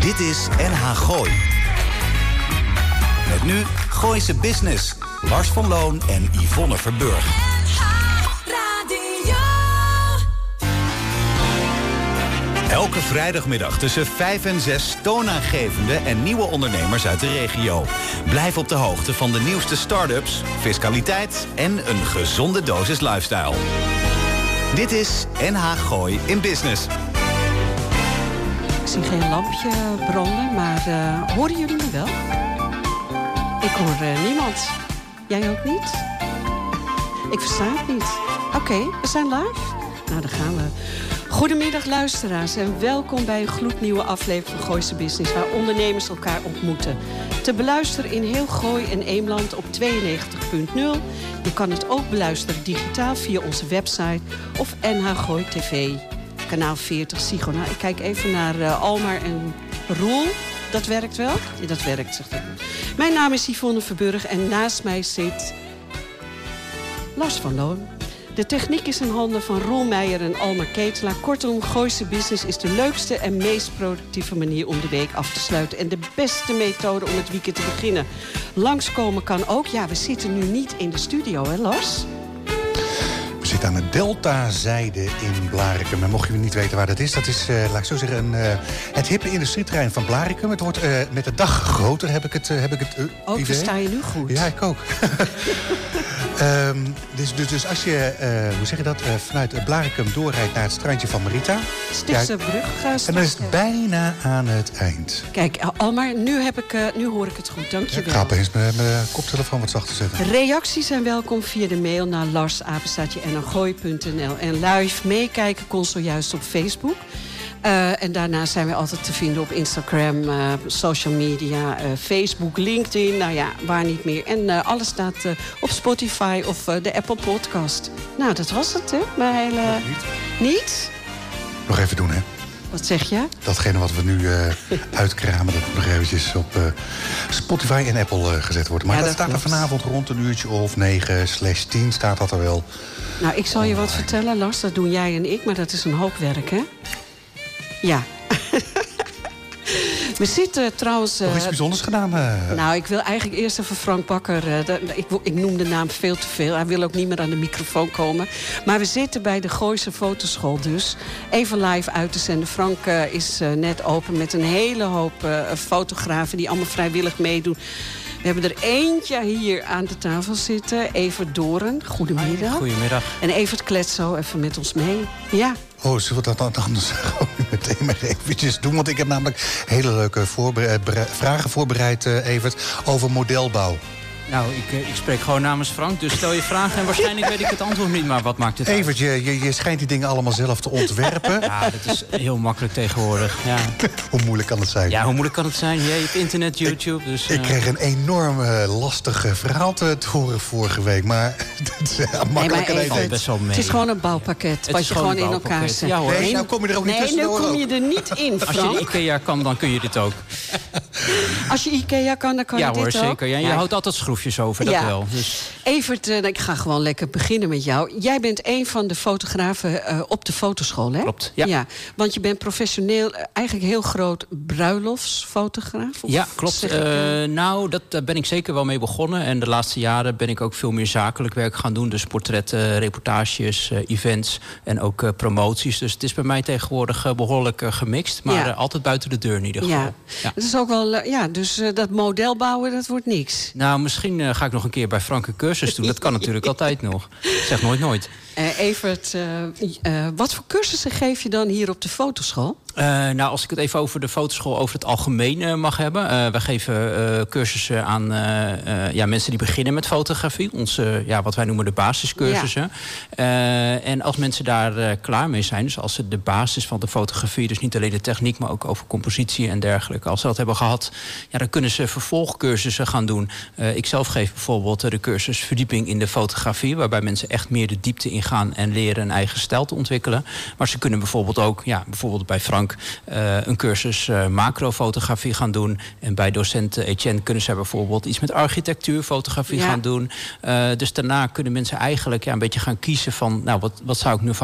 Dit is NH Gooi. Met nu Gooise Business. Lars van Loon en Yvonne Verburg. Elke vrijdagmiddag tussen 5 en 6 toonaangevende en nieuwe ondernemers uit de regio. Blijf op de hoogte van de nieuwste start-ups, fiscaliteit en een gezonde dosis lifestyle. Dit is NH Gooi in Business. Ik zie geen lampje branden, maar uh, horen jullie me wel? Ik hoor uh, niemand. Jij ook niet? Ik versta het niet. Oké, we zijn live. Nou, dan gaan we. Goedemiddag luisteraars en welkom bij een gloednieuwe aflevering van Gooise Business... waar ondernemers elkaar ontmoeten. Te beluisteren in heel Gooi en Eemland op 92.0. Je kan het ook beluisteren digitaal via onze website of NH Gooi TV. Kanaal 40 Sigo. Nou, ik kijk even naar uh, Almar en Roel. Dat werkt wel? Ja, dat werkt, zegt hij. Mijn naam is Yvonne Verburg en naast mij zit Lars van Loon. De techniek is in handen van Roel Meijer en Alma Ketelaar. Kortom, Gooise Business is de leukste en meest productieve manier om de week af te sluiten. En de beste methode om het weekend te beginnen. Langskomen kan ook. Ja, we zitten nu niet in de studio, hè Lars? Zitten aan de Delta-zijde in Blarikum. En mocht je niet weten waar dat is, dat is, uh, laat ik zo zeggen, een, uh, het hippe industrieterrein van Blarikum. Het wordt uh, met de dag groter, heb ik het, heb ik het Ook, idee. versta je nu goed? Ja, ik ook. Um, dus, dus, dus, als je, uh, hoe zeg je dat, uh, vanuit Blarikum doorrijdt naar het strandje van Marita. Stichtse brug. en dan is het bijna aan het eind. Kijk, Almar, nu, heb ik, uh, nu hoor ik het goed. Dank je wel. Ik ga opeens mijn koptelefoon wat zachter zetten. Reacties zijn welkom via de mail naar larsapenstaatje.nl. En live meekijken kon zojuist op Facebook. Uh, en daarna zijn we altijd te vinden op Instagram, uh, social media, uh, Facebook, LinkedIn. Nou ja, waar niet meer. En alles staat op Spotify of de Apple Podcast. Nou, dat was het, hè? Mijn hele... Niet. niet? Nog even doen, hè? Wat zeg je? Datgene wat we nu uitkramen, dat nog eventjes op Spotify en Apple gezet wordt. Maar ja, dat, dat, staat er vanavond rond een uurtje of 9 slash 10 staat dat er wel. Nou, ik zal je wat vertellen, Lars. Dat doen jij en ik, maar dat is een hoop werk, hè? Ja. We zitten trouwens... Nog iets bijzonders gedaan? Uh... Nou, ik wil eigenlijk eerst even Frank Bakker... Uh, de, ik, ik, noem de naam veel te veel. Hij wil ook niet meer aan de microfoon komen. Maar we zitten bij de Gooise Fotoschool dus. Even live uit te zenden. Frank uh, is net open met een hele hoop fotografen... die allemaal vrijwillig meedoen. We hebben er eentje hier aan de tafel zitten. Evert Doren, goedemiddag. Goedemiddag. En Evert kletst zo even met ons mee. Ja, Oh, zullen we dat dan anders meteen maar eventjes doen? Want ik heb namelijk hele leuke vragen voorbereid, uh, Evert, over modelbouw. Nou, ik, ik, spreek gewoon namens Frank, dus stel je vragen... en waarschijnlijk weet ik het antwoord niet, maar wat maakt het Evert, je, je, je, schijnt die dingen allemaal zelf te ontwerpen. Ja, dat is heel makkelijk tegenwoordig. Ja. hoe moeilijk kan het zijn? Ja, hoe moeilijk kan het zijn? Je hebt internet, YouTube, dus... Ik, ik kreeg een enorm lastig verhaal te, te, horen vorige week, maar... het is uh, makkelijk nee, even, best wel mee. Het is gewoon een bouwpakket, het wat je gewoon in elkaar zet. Ja, hoor. Nee, nou kom je er ook niet nee, tussendoor. Nee, nu kom je er niet in, Frank. Als je de IKEA kan, dan kun je dit ook. Als je IKEA kan, dan kan ja, je dit hoor, ook. Ja hoor, zeker. Ja, je houdt altijd schroefjes over, dat ja. wel. Dus. Evert, uh, ik ga gewoon lekker beginnen met jou. Jij bent een van de fotografen uh, op de fotoschool, hè? Klopt, ja. ja. Want je bent professioneel, uh, eigenlijk heel groot bruiloftsfotograaf? Ja, klopt. Nou, dat, daar ben ik zeker wel mee begonnen. En de laatste jaren ben ik ook veel meer zakelijk werk gaan doen. Dus portretten, reportages, events en ook promoties. Dus het is bij mij tegenwoordig behoorlijk gemixt. Maar altijd buiten de deur in ieder geval. Ja, het is ook wel, eh, ja, dus eh, dat model bouwen, dat wordt niks. Nou, misschien eh, ga ik nog een keer bij Frank een cursus doen. Dat kan natuurlijk altijd nog. Zeg nooit nooit. Eh, Evert, eh, eh, wat voor cursussen geef je dan hier op de fotoschool? Uh, nou, als ik het even over de fotoschool over het algemeen uh, mag hebben. Uh, wij geven uh, cursussen aan ja, mensen die beginnen met fotografie. Onze, ja, wat wij noemen de basiscursussen. Ja. en als mensen daar klaar mee zijn, dus als ze de basis van de fotografie... dus niet alleen de techniek, maar ook over compositie en dergelijke... als ze dat hebben gehad, ja, dan kunnen ze vervolgcursussen gaan doen. ik zelf geef bijvoorbeeld de cursus verdieping in de fotografie... waarbij mensen echt meer de diepte ingaan en leren een eigen stijl te ontwikkelen. Maar ze kunnen bijvoorbeeld ook, ja, bijvoorbeeld bij Frank, een cursus macrofotografie gaan doen. En bij docent Etienne kunnen ze bijvoorbeeld iets met architectuurfotografie gaan doen. dus daarna kunnen mensen eigenlijk ja, een beetje gaan kiezen van, nou, wat, wat zou ik nu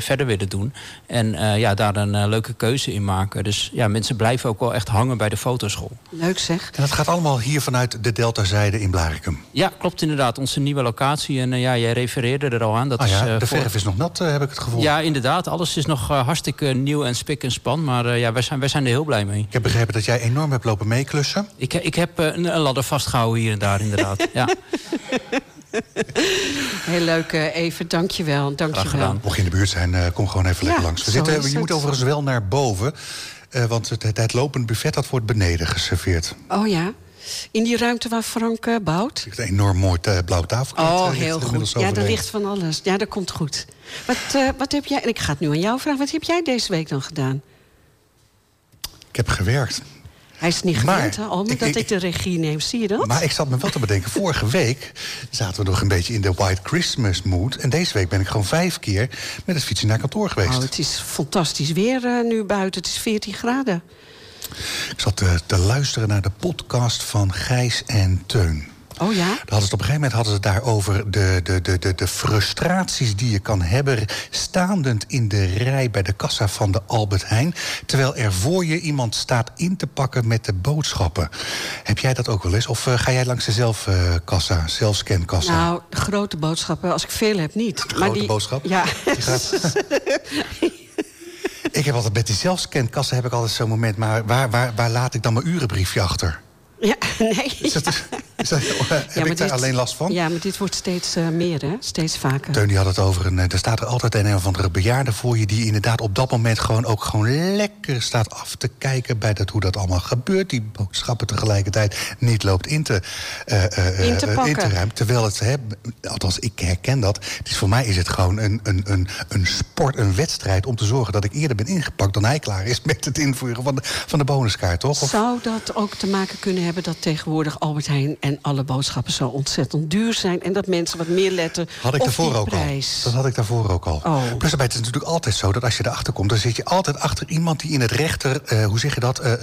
verder willen doen? En ja, daar een leuke keuze in maken. Dus ja, mensen blijven ook wel echt hangen bij de fotoschool. Leuk zeg. En dat gaat allemaal hier vanuit de Deltazijde in Blarikum? Ja, klopt inderdaad. Onze nieuwe locatie. En uh, ja, jij refereerde er al aan. Dat ah, ja, is, uh, de verf is nog nat, uh, heb ik het gevoel. Ja, inderdaad. Alles is nog hartstikke nieuw en spik en span. Maar ja, wij zijn, wij zijn er heel blij mee. Ik heb begrepen dat jij enorm hebt lopen meeklussen. Ik, ik heb een, een ladder vastgehouden hier en daar, inderdaad. ja. Heel leuk, even. Dank je wel. Dank je wel. Mocht je in de buurt zijn, kom gewoon even lekker langs. We zitten, je moet overigens wel naar boven. Want het, het, lopend buffet dat wordt beneden geserveerd. Oh ja? In die ruimte waar Frank uh, bouwt? Een enorm mooi uh, blauw tafel. Oh, heel goed. Ja, er ligt van alles. Ja, dat komt goed. Wat, wat heb jij... En ik ga het nu aan jou vragen. Wat heb jij deze week dan gedaan? Ik heb gewerkt. Hij is niet gewend, hè, Alme, dat ik, de regie neem. Zie je dat? Maar ik zat me wel te bedenken. Vorige week zaten we nog een beetje in de White Christmas mood. En deze week ben ik gewoon vijf keer met het fietsen naar kantoor geweest. Oh, het is fantastisch weer uh, nu buiten. Het is 14 graden. Ik zat te, te luisteren naar de podcast van Gijs en Teun. Oh ja? Hadden ze het op een gegeven moment hadden ze het daar over de, de, de, de, de frustraties die je kan hebben... staandend in de rij bij de kassa van de Albert Heijn... terwijl er voor je iemand staat in te pakken met de boodschappen. Heb jij dat ook wel eens? Of uh, ga jij langs de zelfkassa, uh, zelfscankassa? Nou, grote boodschappen, als ik veel heb, niet. De maar grote die... boodschap? Ja. Die gaat... ik heb altijd met die zelfscankassa heb ik altijd zo'n moment... maar waar, waar, waar laat ik dan mijn urenbriefje achter? Ja, nee. Is dat, is dat, heb ja, ik daar alleen last van? Ja, maar dit wordt steeds uh, meer, hè? Steeds vaker. Teun die had het over een... Er staat er altijd een of andere bejaarde voor je... die inderdaad op dat moment gewoon ook gewoon lekker staat af te kijken... bij dat, hoe dat allemaal gebeurt. Die boodschappen tegelijkertijd niet loopt in te, uh, uh, in te, in te ruimen. Terwijl het, hè, althans ik herken dat... Is, voor mij is het gewoon een, een, een, een sport, een wedstrijd... om te zorgen dat ik eerder ben ingepakt dan hij klaar is... met het invoeren van de, van de bonuskaart, toch? Of... Zou dat ook te maken kunnen hebben... dat tegenwoordig Albert Heijn en alle boodschappen zo ontzettend duur zijn... en dat mensen wat meer letten had ik op daarvoor ook prijs. Al. Dat had ik daarvoor ook al. Oh. Plus daarbij het is natuurlijk altijd zo dat als je erachter komt... dan zit je altijd achter iemand die in het rechter... Uh, hoe zeg je dat? Uh, uh,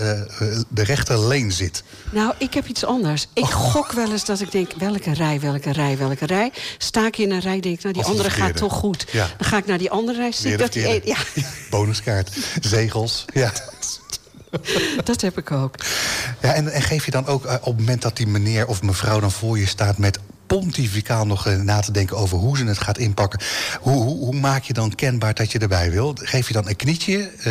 de rechterleen zit. Nou, ik heb iets anders. Ik oh. gok wel eens dat ik denk, welke rij, welke rij, welke rij. Sta ik in een rij, denk ik, nou, die andere gaat toch goed. Ja. Dan ga ik naar die andere rij, zie ik dat die... Een, ja. Bonuskaart, zegels, ja. Dat heb ik ook. Ja, en, en geef je dan ook uh, op het moment dat die meneer of mevrouw dan voor je staat met pontificaal nog uh, na te denken over hoe ze het gaat inpakken. Hoe, hoe, hoe, maak je dan kenbaar dat je erbij wil? Geef je dan een knietje? Uh,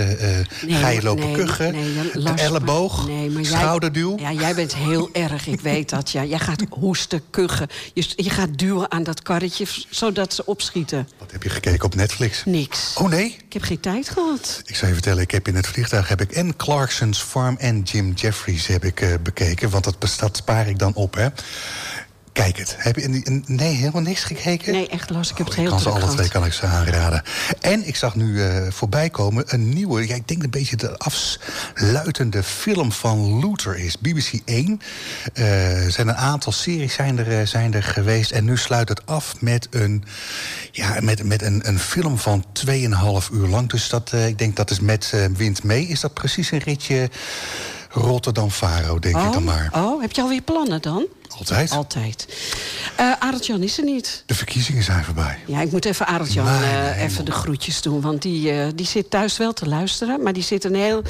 nee, ga je lopen nee, kuchen? Nee, een elleboog? Nee, schouderduw? Jij, ja, jij bent heel erg, ik weet dat. Ja. Jij gaat hoesten, kuchen. Je, je gaat duwen aan dat karretje, zodat ze opschieten. Wat heb je gekeken op Netflix? Niks. Oh nee? Ik heb geen tijd gehad. Ik zou je vertellen, ik heb in het vliegtuig heb ik en Clarkson's Farm en Jim Jeffries heb ik uh, bekeken. Want dat, dat spaar ik dan op, hè. Kijk het. Heb je nee, helemaal niks gekeken? Nee, echt los. Ik heb oh, het heel kan ze alle twee kan ik ze aanraden. En ik zag nu uh, voorbij komen een nieuwe, ja, ik denk een beetje de afsluitende film van Luther is. BBC 1. Uh, er zijn een aantal series zijn er, zijn er geweest. En nu sluit het af met een, ja, met, met een, een film van 2,5 uur lang. Dus dat, uh, ik denk dat is met Wind mee. Is dat precies een ritje Rotterdam-Faro, denk oh, ik dan maar. Oh, heb je alweer plannen dan? Altijd. Altijd. Uh, Arend-Jan is er niet. De verkiezingen zijn voorbij. Ja, ik moet even Arend-Jan uh, even de groetjes doen. Want die, uh, die zit thuis wel te luisteren. Maar die zit een heel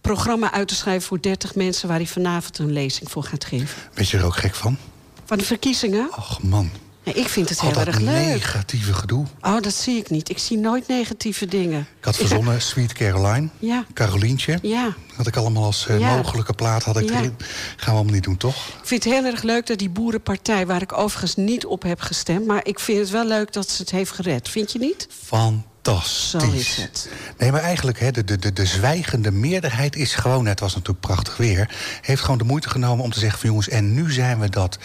programma uit te schrijven voor 30 mensen... waar hij vanavond een lezing voor gaat geven. Weet je er ook gek van? Van de verkiezingen? Ach man. Ik vind het heel erg leuk. negatieve gedoe. Oh, dat zie ik niet. Ik zie nooit negatieve dingen. Ik had verzonnen Sweet Caroline. Ja. Carolientje. Ja. Had ik allemaal als uh, Ja. mogelijke plaat had ik Ja. erin. Gaan we allemaal niet doen, toch? Ik vind het heel erg leuk dat die boerenpartij... waar ik overigens niet op heb gestemd... maar ik vind het wel leuk dat ze het heeft gered. Vind je niet? Fantastisch. Zo is het. Nee, maar eigenlijk, hè, de, de, de, de zwijgende meerderheid is gewoon... het was natuurlijk prachtig weer... heeft gewoon de moeite genomen om te zeggen van jongens... en nu zijn we dat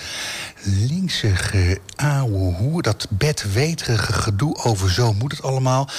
linkse ouwe hoer... dat bedweterige gedoe over zo moet het allemaal.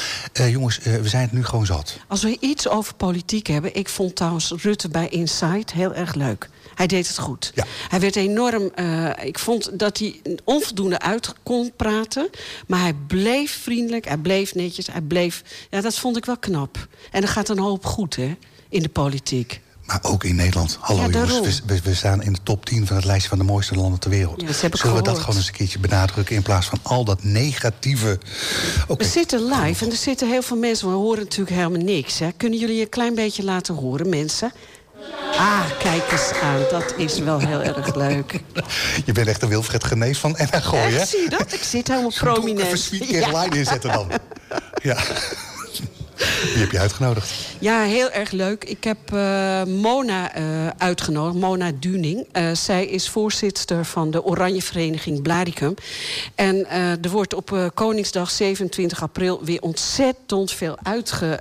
Uh, jongens, uh, we zijn het nu gewoon zat. Als we iets over politiek hebben... ik vond trouwens Rutte bij Inside heel erg leuk. Hij deed het goed. Ja. Hij werd enorm... Uh, ik vond dat hij onvoldoende uit kon praten. Maar hij bleef vriendelijk, hij bleef netjes, hij bleef... Ja, dat vond ik wel knap. En er gaat een hoop goed, hè, in de politiek. Maar ook in Nederland. Hallo Ja, jongens, we, staan in de top 10 van het lijstje van de mooiste landen ter wereld. Ja, dat heb ik Zullen we dat gewoon eens een keertje benadrukken... in plaats van al dat negatieve... We zitten live en er zitten heel veel mensen. We horen natuurlijk helemaal niks. Hè. Kunnen jullie een klein beetje laten horen, mensen? Ah, kijk eens aan. Dat is wel heel erg leuk. Je bent echt een Wilfred Genees van NH Gooi, hè? Zie je dat? Ik zit helemaal prominent. Even Sweet Ja. Caroline inzetten dan. Ja. Die heb je uitgenodigd. Ja, heel erg leuk. Ik heb eh, Mona eh, uitgenodigd, Mona Duning. Eh, zij is voorzitter van de Oranje Vereniging Blaricum. En er wordt op Koningsdag 27 april weer ontzettend veel uitge...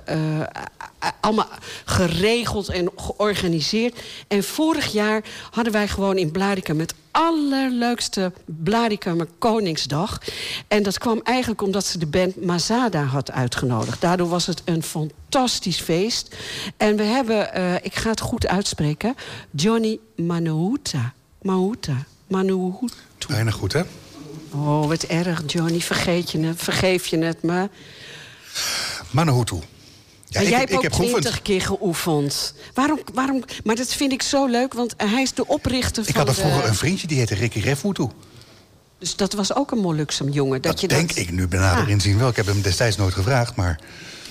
allemaal geregeld en georganiseerd. En vorig jaar hadden wij gewoon in Blaricum het allerleukste Blaricum Koningsdag. En dat kwam eigenlijk omdat ze de band Mazada had uitgenodigd. Daardoor was het een fantastisch feest. En we hebben, eh, ik ga het goed uitspreken... Johnny Manuhuta. Manuhuta. Manuhutu. Bijna goed, hè? Oh, wat erg, Johnny. Vergeet je het, vergeef je het me. Manahutu. Ja, ik, jij heb- hebt ook ik heb twintig keer geoefend. Waarom, waarom, maar dat vind ik zo leuk, want hij is de oprichter Ik van had er vroeger de- een vriendje die heette Ricky Refmutu. Dus dat was ook een Molluksem jongen. Dat, Dat je denk dat... ik nu benader Ah. inzien wel. Ik heb hem destijds nooit gevraagd, maar...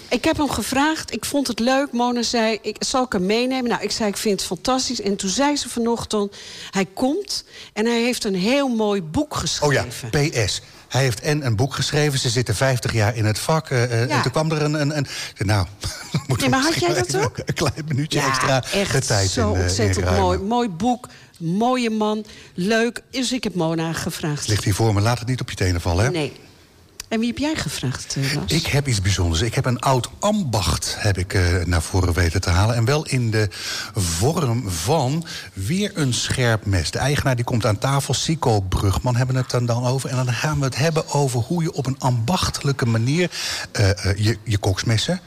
Ik heb hem gevraagd, ik vond het leuk. Mona zei, ik, zal ik hem meenemen? Nou, ik zei, ik vind het fantastisch. En toen zei ze vanochtend, hij komt en hij heeft een heel mooi boek Oh ja, geschreven. PS. Hij heeft en een boek geschreven. Ze zitten 50 jaar in het vak. Ja. En toen kwam er een... een, een nou, moeten Ja, maar had jij dat even ook? Een klein minuutje Ja, extra echt de tijd zo in, eh, ontzettend mooi. Mooi boek, mooie man, leuk. Dus ik heb Mona gevraagd. Ligt hier voor me, laat het niet op je tenen vallen, hè? Nee. En wie heb jij gevraagd, eh, Lars? Ik heb iets bijzonders. Ik heb een oud ambacht heb ik, eh, naar voren weten te halen. En wel in de vorm van weer een scherp mes. De eigenaar die komt aan tafel, Sico Brugman hebben we het dan, dan over. En dan gaan we het hebben over hoe je op een ambachtelijke manier... eh, je, je koksmessen,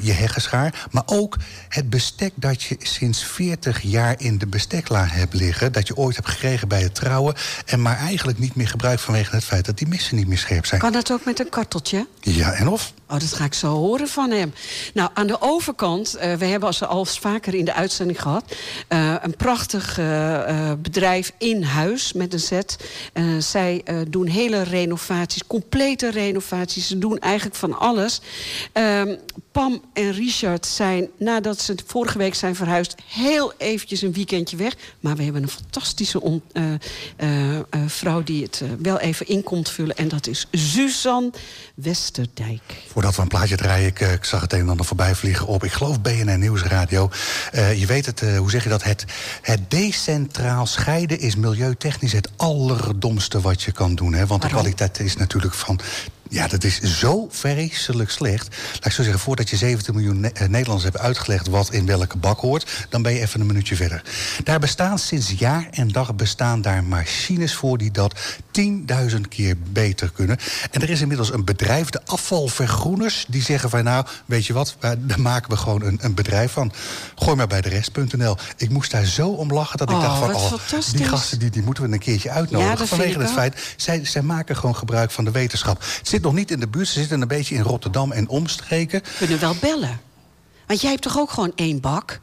je heggenschaar... maar ook het bestek dat je sinds 40 jaar in de bestekla hebt liggen... dat je ooit hebt gekregen bij het trouwen... en maar eigenlijk niet meer gebruikt vanwege het feit dat die messen niet meer scherp zijn. Kan dat ook met een karteltje? Ja, en of? Oh, dat ga ik zo horen van hem. Nou, aan de overkant, eh, we hebben als al vaker in de uitzending gehad... eh, een prachtig eh, bedrijf in huis met een. Eh, zij doen hele renovaties, complete renovaties. Ze doen eigenlijk van alles. Ehm, Pam en Richard zijn, nadat ze vorige week zijn verhuisd... heel eventjes een weekendje weg. Maar we hebben een fantastische vrouw die het wel even in komt vullen. En dat is Suzanne Westerdijk. Voordat we een plaatje draaien, ik, eh, ik zag het een en ander voorbij vliegen op. Ik geloof BNN Nieuwsradio. Eh, je weet het, eh, hoe zeg je dat? Het, het decentraal scheiden is milieutechnisch het allerdomste wat je kan doen. Hè? Want de kwaliteit is natuurlijk van... Ja, dat is zo vreselijk slecht. Laat ik zo zeggen, voordat je 17 miljoen Ne- eh, Nederlanders hebt uitgelegd... wat in welke bak hoort, dan ben je even een minuutje verder. Daar bestaan sinds jaar en dag bestaan daar machines voor... die dat 10.000 keer beter kunnen. En er is inmiddels een bedrijf, de afvalvergroeners... die zeggen van nou, weet je wat, eh, daar maken we gewoon een, een bedrijf van. Gooi maar bij de rest.nl. Ik moest daar zo om lachen dat ik Oh, dacht van... wat oh, die gasten die, die moeten we een keertje uitnodigen. vanwege het feit, zij, zij maken gewoon gebruik van de wetenschap. Zit nog niet in de buurt, ze zitten een beetje in Rotterdam en omstreken. We kunnen wel bellen. Want jij hebt toch ook gewoon één bak?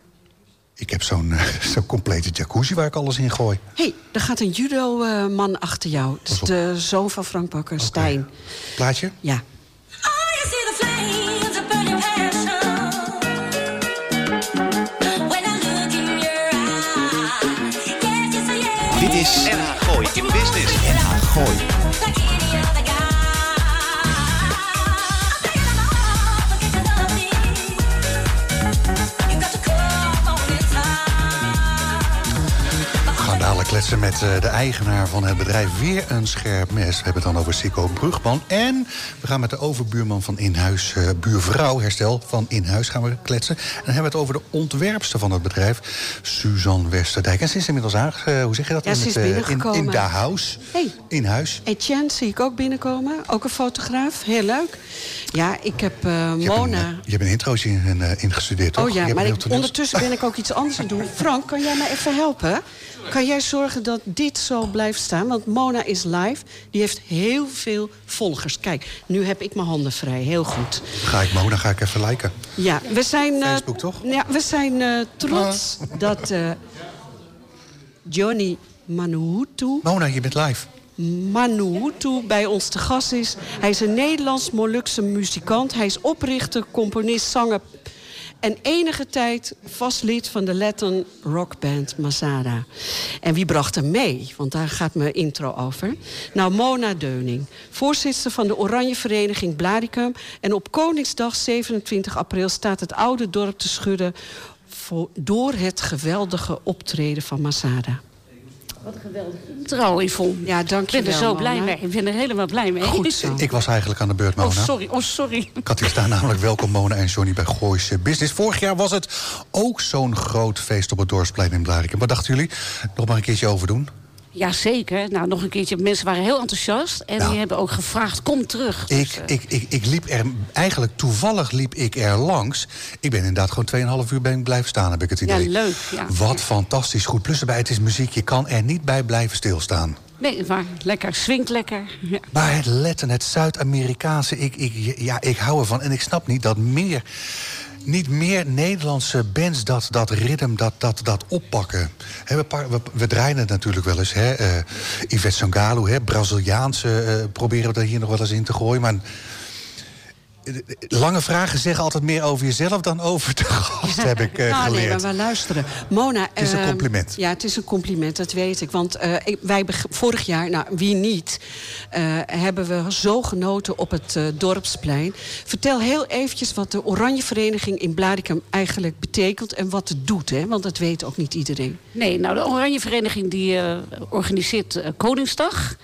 Ik heb zo'n zo'n complete jacuzzi waar ik alles in gooi. Hé, hey, er gaat een judo-man achter jou. Dat is de zoon van Frank Bakker, Stijn. Plaatje? Ja. Oh, you see the flames of burning passion. When I look in your eyes. Yes, yes, yes. Dit is NH Gooi in Business. NH Gooi. Kletsen met eh, de eigenaar van het bedrijf Weer een Scherp Mes. We hebben het dan over Sico Brugman. En we gaan met de overbuurman van Inhuis, eh, buurvrouw herstel van Inhuis gaan we kletsen. En dan hebben we het over de ontwerpster van het bedrijf, Suzanne Westerdijk. En ze is inmiddels aange... eh, hoe zeg je dat? Ja, In ze het, is in, in de house. Hey. In huis. Etienne zie ik ook binnenkomen. Ook een fotograaf. Heel leuk. Ja, ik heb eh, Je hebt een, Mona... eh, je hebt een introotje in, ingestudeerd, toch? Oh ja, maar ik, ondertussen ben ik ook iets anders aan het doen. Frank, kan jij mij even helpen? Kan jij zorgen dat dit zo blijft staan? Want Mona is live. Die heeft heel veel volgers. Kijk, nu heb ik mijn handen vrij. Heel goed. Ga ik Mona, ga ik even liken. Ja, we zijn... eh, Facebook, toch? Ja, we zijn eh, trots dat eh, Johnny Manuhutu... Mona, je bent live. Manuhutu bij ons te gast is. Hij is een Nederlands-Molukse muzikant. Hij is oprichter, componist, zanger... en enige tijd vast lid van de Latin rockband Masada. En wie bracht hem mee? Want daar gaat mijn intro over. Nou, Mona Deuning, voorzitter van de Oranje Vereniging Blaricum. En op Koningsdag 27 april staat het oude dorp te schudden... voor, door het geweldige optreden van Masada. Trouw, Yvonne. Ja, Ik dank je ben er zo blij mee. Ik ben er helemaal blij mee. Goed zo. Ik was eigenlijk aan de beurt, Mona. Oh, sorry. Oh, sorry. Ik had hier staan namelijk welkom Mona en Johnny bij Gooise Business. Vorig jaar was het ook zo'n groot feest op het Dorpsplein in Blarikum. Wat dachten jullie? Nog maar een keertje over doen? Jazeker. Nou, nog een keertje. Mensen waren heel enthousiast. En Nou. die hebben ook gevraagd, kom terug. Ik, Dus, eh, ik, ik, ik liep er, eigenlijk toevallig liep ik er langs. Ik ben inderdaad gewoon 2,5 uur ben blijven staan, heb ik het Ja, idee. leuk, ja. Wat fantastisch goed. Plus erbij, het is muziek, je kan er niet bij blijven stilstaan. Nee, maar lekker. Swingt lekker. Ja. Maar het Letten, het Zuid-Amerikaanse, ik, ik, ja, ik hou ervan. En ik snap niet dat meer, niet meer Nederlandse bands dat, dat ritme, dat, dat, dat oppakken. We, we, we draaien het natuurlijk wel eens. Hè, eh, Yvette Sangalo, hè, Braziliaanse, eh, proberen we er hier nog wel eens in te gooien. Maar lange vragen zeggen altijd meer over jezelf dan over de gast, heb ik eh, nou, nee, geleerd. maar we luisteren. Mona... is een ehm, compliment. Ja, het is een compliment, dat weet ik. Want eh, ik- wij vorig jaar, nou, wie niet... eh, hebben we zo genoten op het Dorpsplein. Vertel heel eventjes wat de Oranje Vereniging in Blaricum eigenlijk betekent... en wat het doet, hè? want dat weet ook niet iedereen. Nee, nou, de Oranje Vereniging die eh, organiseert Koningsdag.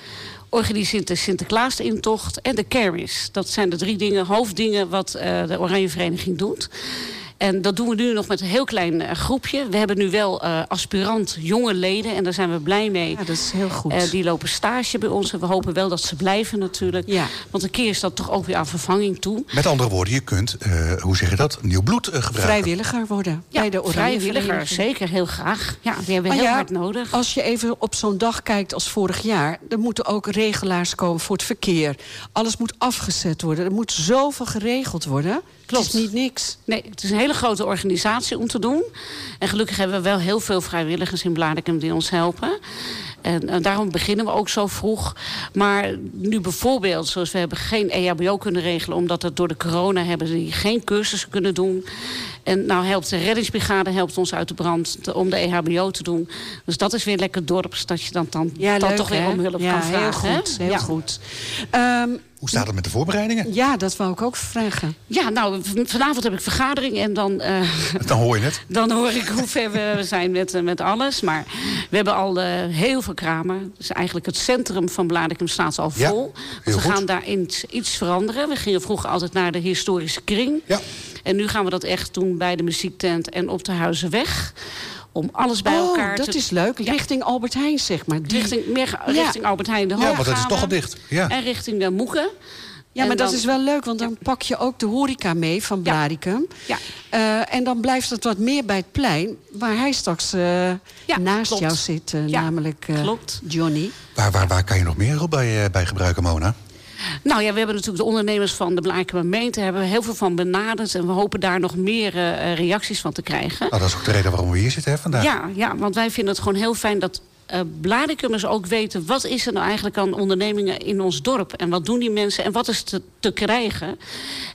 Organiseert de Sinterklaas-intocht en de kermis. Dat zijn de drie dingen, hoofddingen wat eh, de Oranje Vereniging doet. En dat doen we nu nog met een heel klein eh, groepje. We hebben nu wel eh, aspirant jonge leden en daar zijn we blij mee. Ja, dat is heel goed. Eh, die lopen stage bij ons en we hopen wel dat ze blijven natuurlijk. Ja. Want een keer is dat toch ook weer aan vervanging toe. Met andere woorden, je kunt, eh, hoe zeg je dat, nieuw bloed gebruiken. Vrijwilliger worden Ja, bij de Oranje vrijwilliger, zeker, heel graag. Ja, die hebben we Maar heel ja, hard nodig. Als je even op zo'n dag kijkt als vorig jaar... er moeten ook regelaars komen voor het verkeer. Alles moet afgezet worden. Er moet zoveel geregeld worden. Klopt. Het is niet niks. Nee, het is een hele grote organisatie om te doen. En gelukkig hebben we wel heel veel vrijwilligers in Blaricum die ons helpen. En, eh, daarom beginnen we ook zo vroeg. Maar nu bijvoorbeeld, zoals we hebben geen EHBO kunnen regelen... omdat het door de corona hebben die geen cursussen kunnen doen. En nou helpt de reddingsbrigade helpt ons uit de brand te- om de EHBO te doen. Dus dat is weer lekker dorps, dat je dan, dan, dan leuk, toch weer hè? om hulp ja, kan vragen. Heel hè? goed, heel ja. goed. Ehm, Hoe staat het met de voorbereidingen? ja, dat wou ik ook vragen. Ja, nou, vanavond heb ik vergadering en dan... eh, Dan hoor je het. Dan hoor ik hoe ver we zijn met, eh, met alles. Maar we hebben al eh, heel veel kramen. Dus eigenlijk het centrum van Blaricum staat al vol. we gaan daar iets, iets veranderen. We gingen vroeger altijd naar de historische kring. Ja. En nu gaan we dat echt doen bij de muziektent en op de Huizenweg. Om alles bij oh, elkaar dat te... is leuk. Ja. Richting Albert Heijn, zeg maar. Die- Richting, meer Ja. richting Albert Heijn de Ja, Hoog want dat is toch al dicht. Ja. En richting de Moeken. Ja, maar dat is wel leuk, want dan pak je ook de horeca mee van Ja. Blaricum. Ja. Eh, en dan blijft het wat meer bij het plein, waar hij straks eh, Ja, naast klopt. jou zit, eh, Ja, namelijk klopt. Johnny. Waar, waar, waar kan je nog meer hulp bij, bij gebruiken, Mona? Nou ja, we hebben natuurlijk de ondernemers van de Blaakemer gemeente... hebben we heel veel van benaderd. En we hopen daar nog meer eh, reacties van te krijgen. Nou, dat is ook de reden waarom we hier zitten hè, vandaag. Ja, ja, want wij vinden het gewoon heel fijn dat eh Blaricumers ook weten... wat is er nou eigenlijk aan ondernemingen in ons dorp? En wat doen die mensen en wat is te, te krijgen?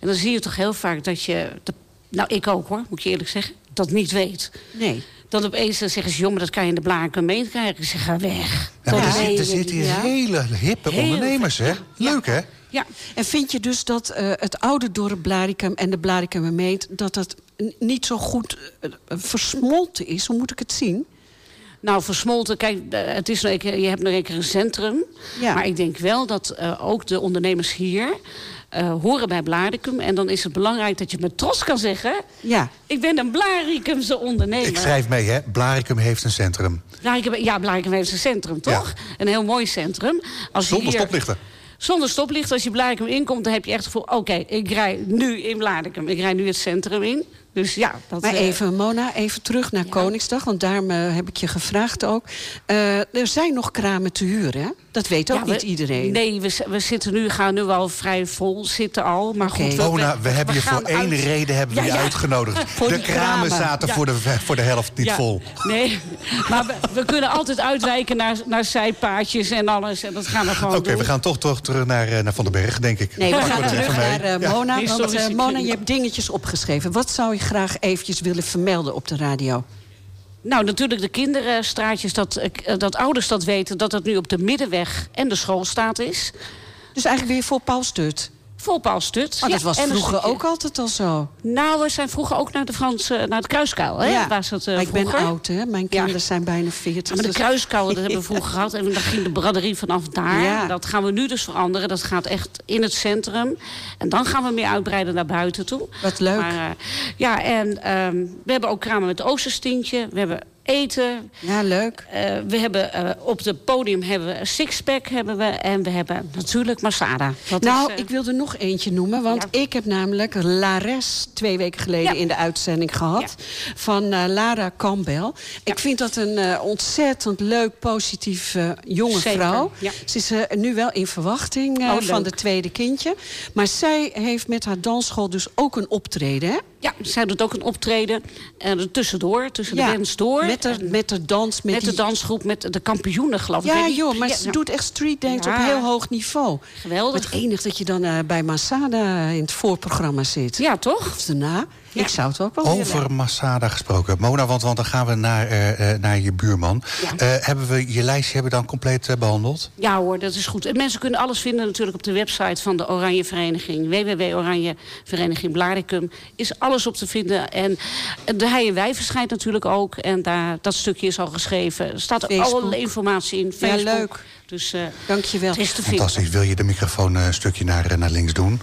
En dan zie je toch heel vaak dat je... de- nou, ik ook hoor, moet ik je eerlijk zeggen, dat niet weet. Nee. Dan opeens dan zeggen ze, joh, maar dat kan je in de Blaakemer gemeente krijgen. Ik zeg, ga weg. Ja, Dat er, zit- er zitten hier hele hippe Heel ondernemers, hè? Leuk, hè? Ja, En vind je dus dat eh, het oude dorp Blaricum en de Blaricumermeet... dat dat niet zo goed eh, versmolten is? Hoe moet ik het zien? Nou, versmolten, kijk, eh, het is een je hebt nog een keer een centrum. Ja. Maar ik denk wel dat eh, ook de ondernemers hier eh, horen bij Blaricum. En dan is het belangrijk dat je met trots kan zeggen... Ja. ik ben een Blaricumse ondernemer. Ik schrijf mee, hè. Blaricum heeft een centrum. Blaricum, ja, Blaricum heeft een centrum, toch? Een heel mooi centrum. Als je Zonder hier- stoplichten. Zonder stoplicht, als je Blaricum inkomt, dan heb je echt het gevoel... oké, ik rij nu in Blaricum. Ik rij nu het centrum in. Dus ja, dat... Maar eh, even, Mona, even terug naar Koningsdag. Want daarom eh, heb ik je gevraagd ook. Eh, er zijn nog kramen te huren, hè? Dat weet ook ja, niet we- iedereen. Nee, we, we zitten nu, gaan nu wel vrij vol zitten al. Maar goed, we, Mona, we hebben je voor één uit- reden hebben we Ja, je ja. uitgenodigd. Voor de kramen kramen. zaten Ja. voor, de, voor de helft niet Ja, vol. Nee, maar we, we kunnen altijd uitwijken naar, naar zijpaadjes en alles. En dat gaan we gewoon Oké, we gaan toch, toch terug naar, eh, naar Van den Berg, denk ik. Nee, we gaan er terug naar Ja. Mona. Want Mona, je hebt dingetjes opgeschreven. Wat zou je graag eventjes willen vermelden op de radio? Nou, natuurlijk de kinderstraatjes, dat, eh, dat ouders dat weten... dat het nu op de middenweg en de schoolstaat is. Dus eigenlijk weer voor Paul Stut. Vol Paul Stut. Maar dat Ja, was vroeger ook altijd al zo. Nou, we zijn vroeger ook naar de Franse, naar het Kruiskuil. Hè? Ja. Was het, Maar ik ben oud, hè? Mijn kinderen zijn bijna 40. Ja, maar de dus- kruiskuil, dat hebben we vroeger gehad. En dan ging de braderie vanaf daar. Ja. Dat gaan we nu dus veranderen. Dat gaat echt in het centrum. En dan gaan we meer uitbreiden naar buiten toe. Wat leuk. Maar, eh, ja, en ehm, we hebben ook kramen met oosterstintje. We hebben eten. Ja, leuk. Eh, we hebben eh, op het podium hebben we een sixpack hebben we. En we hebben natuurlijk Masada. Dat nou, is, eh, ik wilde nog eentje noemen. Want ik heb namelijk Lares twee weken geleden Ja. in de uitzending gehad. Van Lara Campbell. Ik vind dat een ontzettend leuk, positief jonge Zeker, vrouw. Ze is nu wel in verwachting Oh, van de tweede kindje. Maar zij heeft met haar dansschool dus ook een optreden, hè? Ja, zij doet ook een optreden. En er tussendoor, tussen de bands door. Met de, met de dans, met, met die... de dansgroep, met de kampioenen, geloof ik. Ja, joh, maar Ja, ze doet echt streetdance Ja. op heel hoog niveau. Geweldig. Het enige dat je dan eh, bij Masada in het voorprogramma zit. Ja, toch? Of daarna. Ja. Ik zou het ook wel willen. Over Masada gesproken. Mona, want, want dan gaan we naar, eh, eh, naar je buurman. Ja. Eh, hebben we je lijstje hebben we dan compleet eh, behandeld? Ja hoor, dat is goed. En mensen kunnen alles vinden natuurlijk op de website van de Oranje Vereniging. www.oranje Vereniging Blaricum. Is alles op te vinden. En de Hei en Wij verschijnt natuurlijk ook. En daar, dat stukje is al geschreven. Er staat Facebook. alle informatie in. Ja, Facebook. leuk. Dus eh Dankjewel. het is te vinden. Fantastisch. Wil je de microfoon eh, een stukje naar, naar links doen?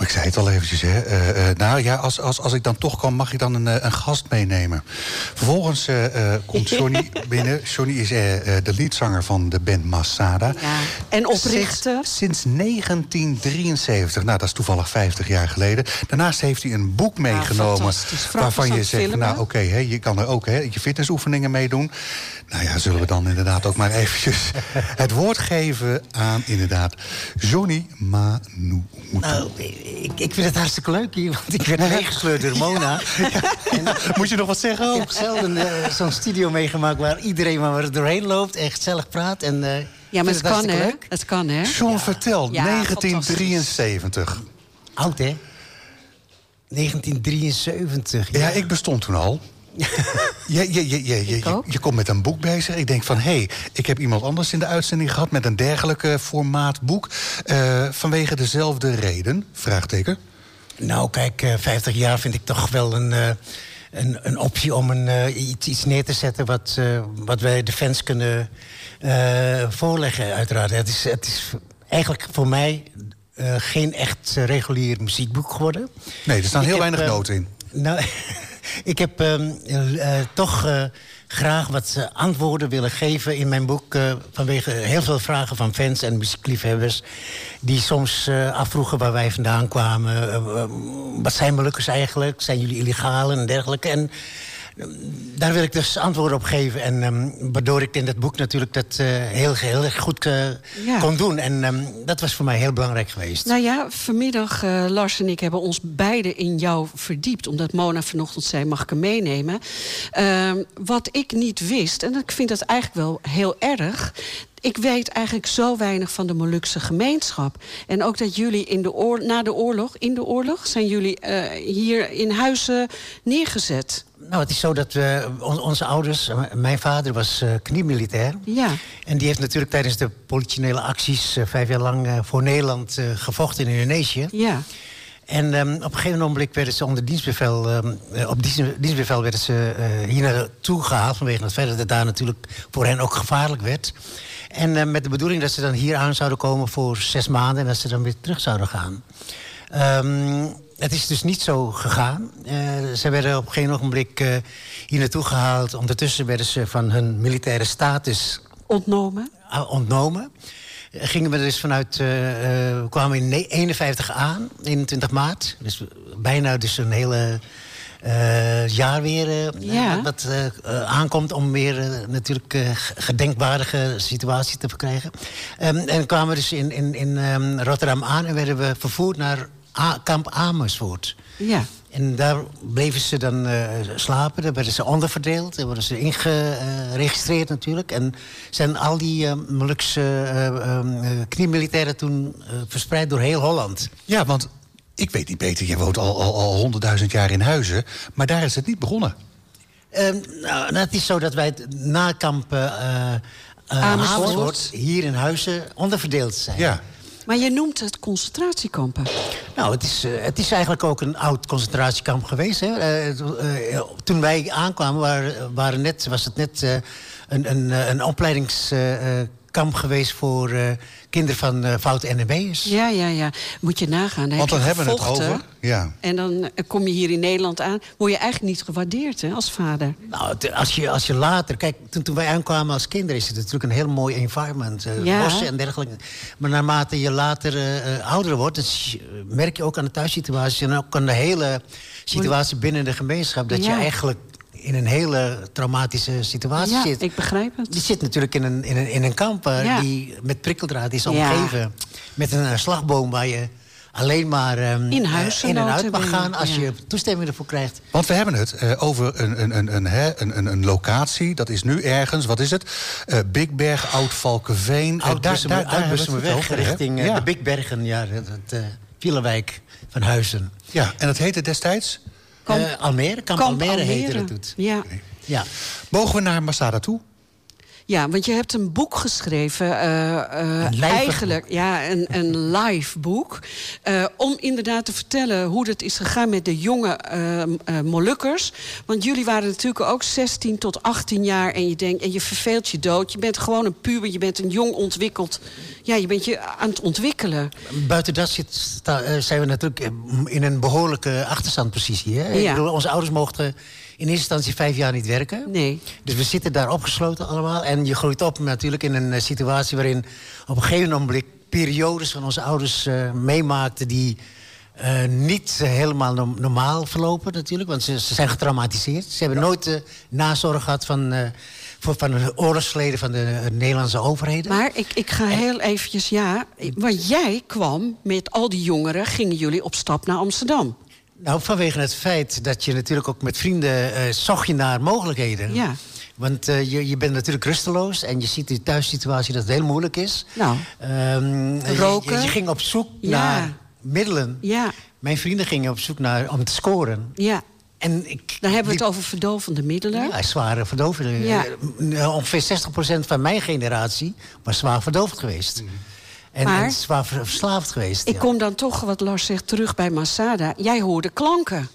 Maar ik zei het al eventjes, hè. Eh, eh, nou ja, als, als, als ik dan toch kan, mag ik dan een, eh, een gast meenemen. Vervolgens komt Johnny binnen. Johnny is de leadzanger van de band Masada. Ja. En oprichter. Sinds, sinds 1973. Nou, dat is toevallig 50 jaar geleden. Daarnaast heeft hij een boek meegenomen... fantastisch. Frank waarvan je zegt, filmen. nou oké, hè, je kan er ook hè, je fitnessoefeningen meedoen. Nou ja, zullen we dan inderdaad ook maar eventjes het woord geven aan inderdaad Johnny Manu. Nou, ik, ik vind het hartstikke leuk hier, want ik werd meegesleurd door Mona. En Moet je nog wat zeggen? ik heb zelden eh, zo'n studio meegemaakt waar iedereen maar er doorheen loopt en gezellig praat. En, eh, Ja, maar het kan, hè? leuk. Het kan, hè? John, vertel, Ja, 1973. Oud, hè? 1973. Ja, ik bestond toen al. Je, je, je, je, je, Ik je, ook. je komt met een boek bezig. Ik denk van, hé, hey, ik heb iemand anders in de uitzending gehad... met een dergelijke formaat boek. Eh, vanwege dezelfde reden? Vraagteken. Nou, kijk, eh, 50 jaar vind ik toch wel een, eh, een, een optie om een, eh, iets, iets neer te zetten... Wat, eh, wat wij de fans kunnen eh, voorleggen, uiteraard. Het is, het is eigenlijk voor mij eh, geen echt eh, regulier muziekboek geworden. Nee, er staan Ik heel heb, weinig eh, noten in. Nou, ik heb ehm, eh, toch eh, graag wat eh, antwoorden willen geven in mijn boek... vanwege heel veel vragen van fans en muziekliefhebbers... die soms afvroegen waar wij vandaan kwamen. Wat zijn Molukkers eigenlijk? Zijn jullie illegaal en dergelijke? En daar wil ik dus antwoorden op geven. En ehm, waardoor ik in dat boek natuurlijk dat eh, heel, heel erg goed eh, Ja. kon doen. En ehm, dat was voor mij heel belangrijk geweest. Nou ja, vanmiddag, eh, Lars en ik hebben ons beiden in jou verdiept. Omdat Mona vanochtend zei, mag ik hem meenemen? Ehm, wat ik niet wist, en ik vind dat eigenlijk wel heel erg... ik weet eigenlijk zo weinig van de Molukse gemeenschap. En ook dat jullie in de oor na de oorlog, in de oorlog... zijn jullie eh, hier in huizen neergezet. Nou, het is zo dat we, on- onze ouders... eh, Mijn vader was eh kniemilitair. Ja, En die heeft natuurlijk tijdens de politionele acties... eh, vijf jaar lang eh, voor Nederland eh, gevochten in Indonesië. ja. En ehm, op een gegeven moment werden ze onder dienstbevel, ehm, eh, op dienst, dienstbevel werden ze eh, hier naartoe gehaald vanwege het feit dat het daar natuurlijk voor hen ook gevaarlijk werd. En eh, met de bedoeling dat ze dan hier aan zouden komen voor zes maanden en dat ze dan weer terug zouden gaan. Ehm, het is dus niet zo gegaan. Eh, ze werden op geen ogenblik eh, hier naartoe gehaald. Ondertussen werden ze van hun militaire status Ontnomen? uh, ontnomen. Gingen we dus vanuit, we kwamen in ne- 51 aan, 21 maart. Dus bijna dus een hele jaar weer eh, Ja. wat eh, eh, aankomt om weer eh, natuurlijk eh, gedenkwaardige situatie te verkrijgen. Ehm, en kwamen we dus in, in, in ehm, Rotterdam aan en werden we vervoerd naar A- kamp Amersfoort. Ja. En daar bleven ze dan eh, slapen. Daar werden ze onderverdeeld. Daar worden ze ingeregistreerd natuurlijk. En zijn al die eh Molukse eh, ehm, eh, kniemilitairen toen eh, verspreid door heel Holland. Ja, want ik weet niet beter, je woont al, al, al 100.000 jaar in Huizen... maar daar is het niet begonnen. Ehm, nou, nou, het is zo dat wij het na kamp eh, eh, eh, Amersfoort. Amersfoort hier in Huizen onderverdeeld zijn. Ja. Maar je noemt het concentratiekampen. Nou, het is, eh, het is eigenlijk ook een oud concentratiekamp geweest. Hè. Toen wij aankwamen waren, waren net, was het net eh, een, een, eh, een opleidingskamp geweest voor eh, kinderen van foute NMB'ers. Ja, ja, ja. Moet je nagaan. Want dan hebben we het over. Ja. En dan eh, kom je hier in Nederland aan. Word je eigenlijk niet gewaardeerd hè, als vader. Nou, als je, als je later... Kijk, toen, toen wij aankwamen als kinderen... is het natuurlijk een heel mooi environment. eh, Ja. Bossen en dergelijke. Maar naarmate je later ouder wordt... merk je ook aan de thuissituatie... en ook aan de hele situatie binnen de gemeenschap... dat Ja. je eigenlijk in een hele traumatische situatie Ja, zit. ik begrijp het. Je zit natuurlijk in een, in een, in een kamp eh, Ja. die met prikkeldraad is Ja. omgeven. Met een eh, slagboom waar je alleen maar ehm, In eh, huis in en uit mag gaan... als ja. je toestemming ervoor krijgt. Want we hebben het eh, over een, een, een, een, hè, een, een, een locatie. Dat is nu ergens, wat is het? Eh Bigberg, Oud-Valkenveen. Oud daar- daar- daar we over, hè? richting Ja. de Bigbergen, ja, het, eh, Wielerwijk van Huizen. Ja, en dat heette destijds? Eh, Almere, Kamp, Almere, heette Almere. het toen. Ja. Ja. Mogen we naar Masada toe? Ja, want je hebt een boek geschreven. Een lijvig eigenlijk, ja, een, een live boek. eh, om inderdaad te vertellen hoe het is gegaan met de jonge eh, eh, Molukkers. Want jullie waren natuurlijk ook 16 tot 18 jaar. En je denkt, en je verveelt je dood. Je bent gewoon een puber, je bent een jong ontwikkeld. Ja, je bent je aan het ontwikkelen. Buiten dat zit, sta- zijn we natuurlijk in een behoorlijke achterstandpositie. Hè? Ja. Ik bedoel, onze ouders mochten eerste instantie vijf jaar niet werken. Nee. Dus we zitten daar opgesloten allemaal. En je groeit op natuurlijk in een eh, situatie waarin op een gegeven moment periodes van onze ouders eh, meemaakten die eh, niet helemaal no- normaal verlopen natuurlijk. Want ze, ze zijn getraumatiseerd. Ze hebben nooit de nazorg gehad van, voor, van de oorlogsverleden van de Nederlandse overheden. Maar ik, ik ga heel eventjes, ja. Want jij kwam met al die jongeren, gingen jullie op stap naar Amsterdam. Nou, vanwege het feit dat je natuurlijk ook met vrienden eh zocht je naar mogelijkheden. Ja. Want eh, je, je bent natuurlijk rusteloos en je ziet in de thuissituatie dat het heel moeilijk is. Nou. Ehm, je- Roken. Je, je ging op zoek Ja. naar middelen. Ja, Mijn vrienden gingen op zoek naar om te scoren. ja. En ik, Dan hebben we die- het over verdovende middelen. Ja, zware verdoving. Ja. Eh, Ongeveer 60% van mijn generatie was zwaar verdoofd geweest. En, Maar- en zwaar ver- verslaafd geweest. Ik ja. kom dan toch, wat Lars zegt, terug bij Masada. Jij hoorde klanken.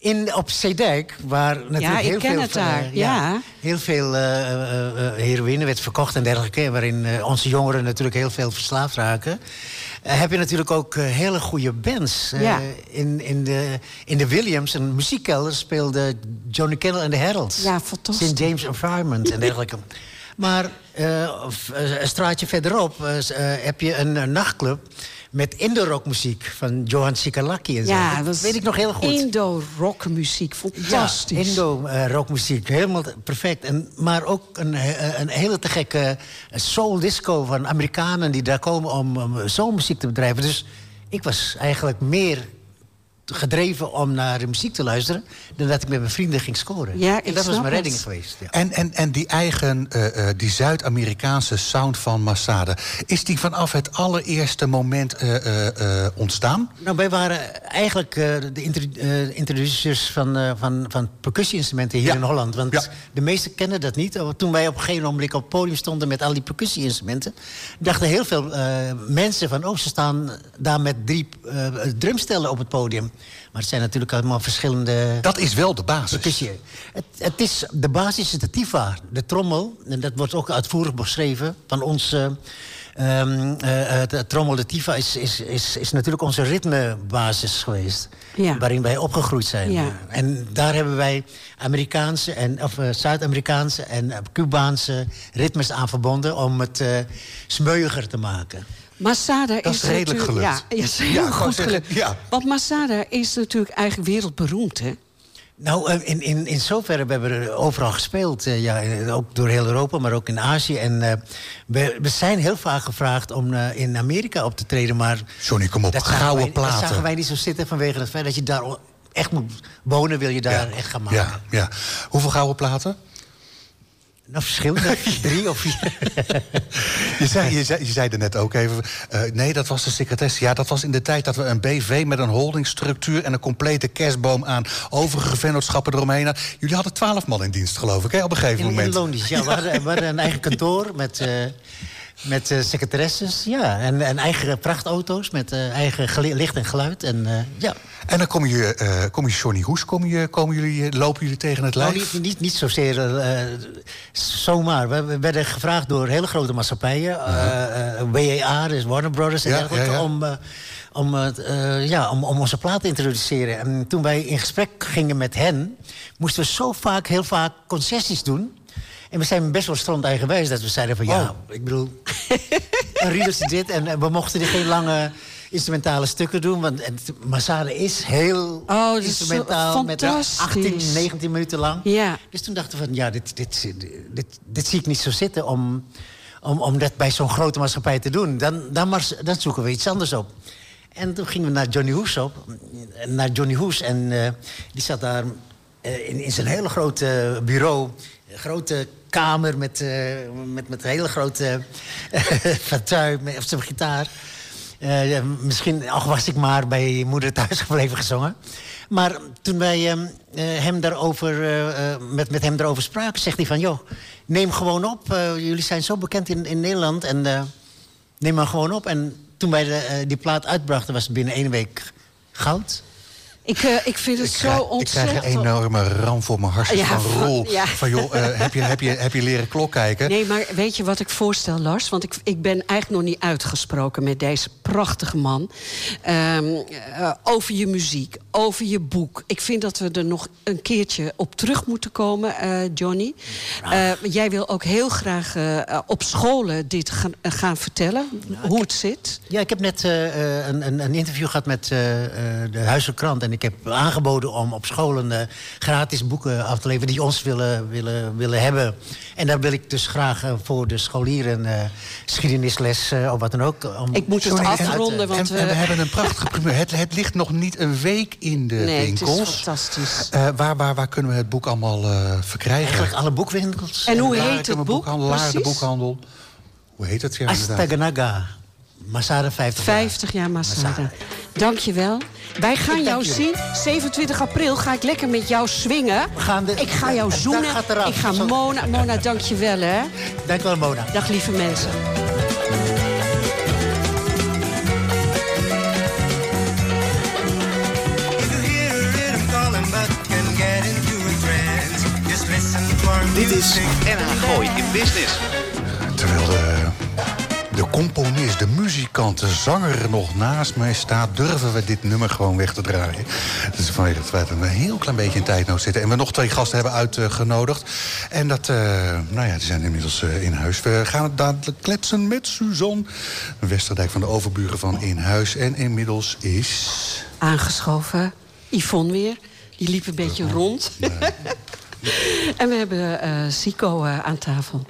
In, op Zeedijk, waar natuurlijk Ja, heel veel, het daar, eh, ja. heel veel eh, eh, heroïne werd verkocht en dergelijke, waarin onze jongeren natuurlijk heel veel verslaafd raken. Heb je natuurlijk ook hele goede bands. In, in, de, in de Williams, een muziekkelder, speelde Johnny Kendall en de Heralds. Ja, fantastisch. St. James Environment en dergelijke. Maar eh, eh, een straatje verderop eh, heb je een, een nachtclub met Indo-rockmuziek van Johan Sikalaki en zo. Ja, dat, weet ik nog heel goed. Indo-rockmuziek, fantastisch. Ja, Indo-rockmuziek, helemaal perfect. En, maar ook een, een hele te gekke soul-disco van Amerikanen... die daar komen om, om soulmuziek te bedrijven. Dus ik was eigenlijk meer gedreven om naar de muziek te luisteren... dan dat ik met mijn vrienden ging scoren. Ja, en dat was mijn redding het. geweest. Ja. En, en, en die eigen, eh, eh, die Zuid-Amerikaanse sound van Masada... is die vanaf het allereerste moment eh, eh, eh, ontstaan? Nou, wij waren eigenlijk eh, de intro- eh, introducers van, eh, van, van percussie-instrumenten hier Ja. in Holland. Want Ja. de meesten kennen dat niet. Oh, Toen wij op een gegeven moment op het podium stonden met al die percussie-instrumenten... dachten heel veel eh, mensen van... oh, ze staan daar met drie eh, drumstellen op het podium. Maar het zijn natuurlijk allemaal verschillende... Dat is wel de basis. Het, het is, de basis is de tifa, de trommel. En dat wordt ook uitvoerig beschreven van ons... eh, ehm, eh, eh, de trommel, de tifa, is, is, is, is natuurlijk onze ritmebasis geweest. Ja. Waarin wij opgegroeid zijn. Ja. En daar hebben wij Amerikaanse en, of, eh, Zuid-Amerikaanse en Cubaanse ritmes aan verbonden... om het eh smeuiger te maken. Masada Dat is redelijk natuurlijk- gelukt. Ja, ja, is heel Ja, goed zeggen, gelukt. ja. Want Masada is natuurlijk eigenlijk wereldberoemd, hè? Nou, eh, in, in, in zoverre, we hebben er overal gespeeld. eh, ja, eh, ook door heel Europa, maar ook in Azië. En eh, we, we zijn heel vaak gevraagd om eh, in Amerika op te treden. Maar Johnny, kom op, dat gouden wij, Dat platen. zagen wij niet zo zitten vanwege het feit dat je daar echt moet wonen... wil je daar echt gaan maken. Ja, ja. Hoeveel gouden platen? Nou, verschillende. Drie of vier. Je zei, je, zei, je zei er net ook even... eh, nee, dat was de secretaresse. Ja, dat was in de tijd dat we een BV met een holdingstructuur... en een complete kerstboom aan overige vennootschappen eromheen hadden. Jullie hadden twaalf man in dienst, geloof ik, hè, op een gegeven In, in moment. Loondienst, ja. We hadden, we hadden een eigen kantoor met, eh, met eh, secretaresses. Ja, en, en eigen prachtauto's met eh, eigen licht en geluid. En, eh, ja. En dan kom je, kom je Johnny Hoes, kom je, komen jullie, lopen jullie tegen het Nou, lijf? niet, niet, niet zozeer zomaar. We, we werden gevraagd door hele grote maatschappijen. eh, eh, WAA, dus Warner Brothers en Ja, dergelijke... ja, ja. Om, om, ja, om, om onze plaat te introduceren. En toen wij in gesprek gingen met hen... moesten we zo vaak, heel vaak concessies doen... En we zijn best wel stront eigenwijs dat we zeiden van... ja, Oh. ik bedoel, een riedeltje dit... en we mochten geen lange instrumentale stukken doen... want het, Masada is heel Oh, dat is instrumentaal... met eh, fantastisch. 18, 19 minuten lang. Ja. Dus toen dachten we van, ja, dit, dit, dit, dit, zie ik niet zo zitten... om, om, om dat bij zo'n grote maatschappij te doen. Dan, dan, maar, dan zoeken we iets anders op. En toen gingen we naar Johnny Hoes op. Naar Johnny Hoes. En eh, die zat daar eh, in, in zijn hele grote bureau. Grote kamer met, eh, met, met een hele grote fauteuil met- of zijn gitaar. Eh, misschien, ach was ik maar bij moeder thuis gebleven gezongen. Maar toen wij ehm, eh, hem daarover, eh, eh, met, met hem daarover spraken, zegt hij van... joh, neem gewoon op. Eh, jullie zijn zo bekend in, in Nederland. En eh, neem maar gewoon op. En toen wij de, eh, die plaat uitbrachten, was het binnen één week goud. Ik, eh, ik vind het Ik zo krijg, ik ontzettend... krijg een enorme ram voor mijn hartstikke Ja, van rol. ja. Van joh, eh, heb, je, heb, je, heb je leren klok kijken? Nee, maar weet je wat ik voorstel, Lars? Want ik, ik ben eigenlijk nog niet uitgesproken met deze prachtige man. Ehm, eh, over je muziek, over je boek. Ik vind dat we er nog een keertje op terug moeten komen, eh, Johnny. Eh, jij wil ook heel graag op scholen dit gaan, gaan vertellen, hoe het zit. Ja, ik heb net eh, eh, een, een, een interview gehad met eh, eh, de Huizen Krant. En ik heb aangeboden om op scholen eh, gratis boeken af te leveren die ons willen, willen, willen hebben. En daar wil ik dus graag eh, voor de scholieren eh, geschiedenisles eh, of wat dan ook. Om Ik moet het en- afronden, En, want en we we... hebben een prachtige primeur. Het, het ligt nog niet een week in de Nee, het is fantastisch. Eh, waar, waar, waar kunnen we het boek allemaal eh, verkrijgen? Eigenlijk alle boekwinkels. En hoe heet het boek boekhandel, Laren, de boekhandel. Hoe heet het? Ja, inderdaad. Masada 50 jaar. 50 jaar Masada. Masada. Dankjewel. Wij gaan jou zien. 27 april ga ik lekker met jou swingen. We gaan de- ik ga jou zoenen. gaat eraf. Ik ga Zo- Mona... Mona, dankjewel hè. Dank wel, Mona. Dag lieve mensen. Dit is. NH Gooi in Business. Terwijl de, de componist, de muzikant, de zanger er nog naast mij staat... durven we dit nummer gewoon weg te draaien. Is vanwege het feit dat we een heel klein beetje in tijdnood zitten. En we nog twee gasten hebben uitgenodigd. En dat, eh, nou ja, die zijn inmiddels eh, in huis. We gaan het dadelijk kletsen met Suzanne Westerdijk van de overburen van In Huis. En inmiddels is... Aangeschoven. Yvonne weer. Die liep een beetje rond. en we hebben Sico eh, aan tafel.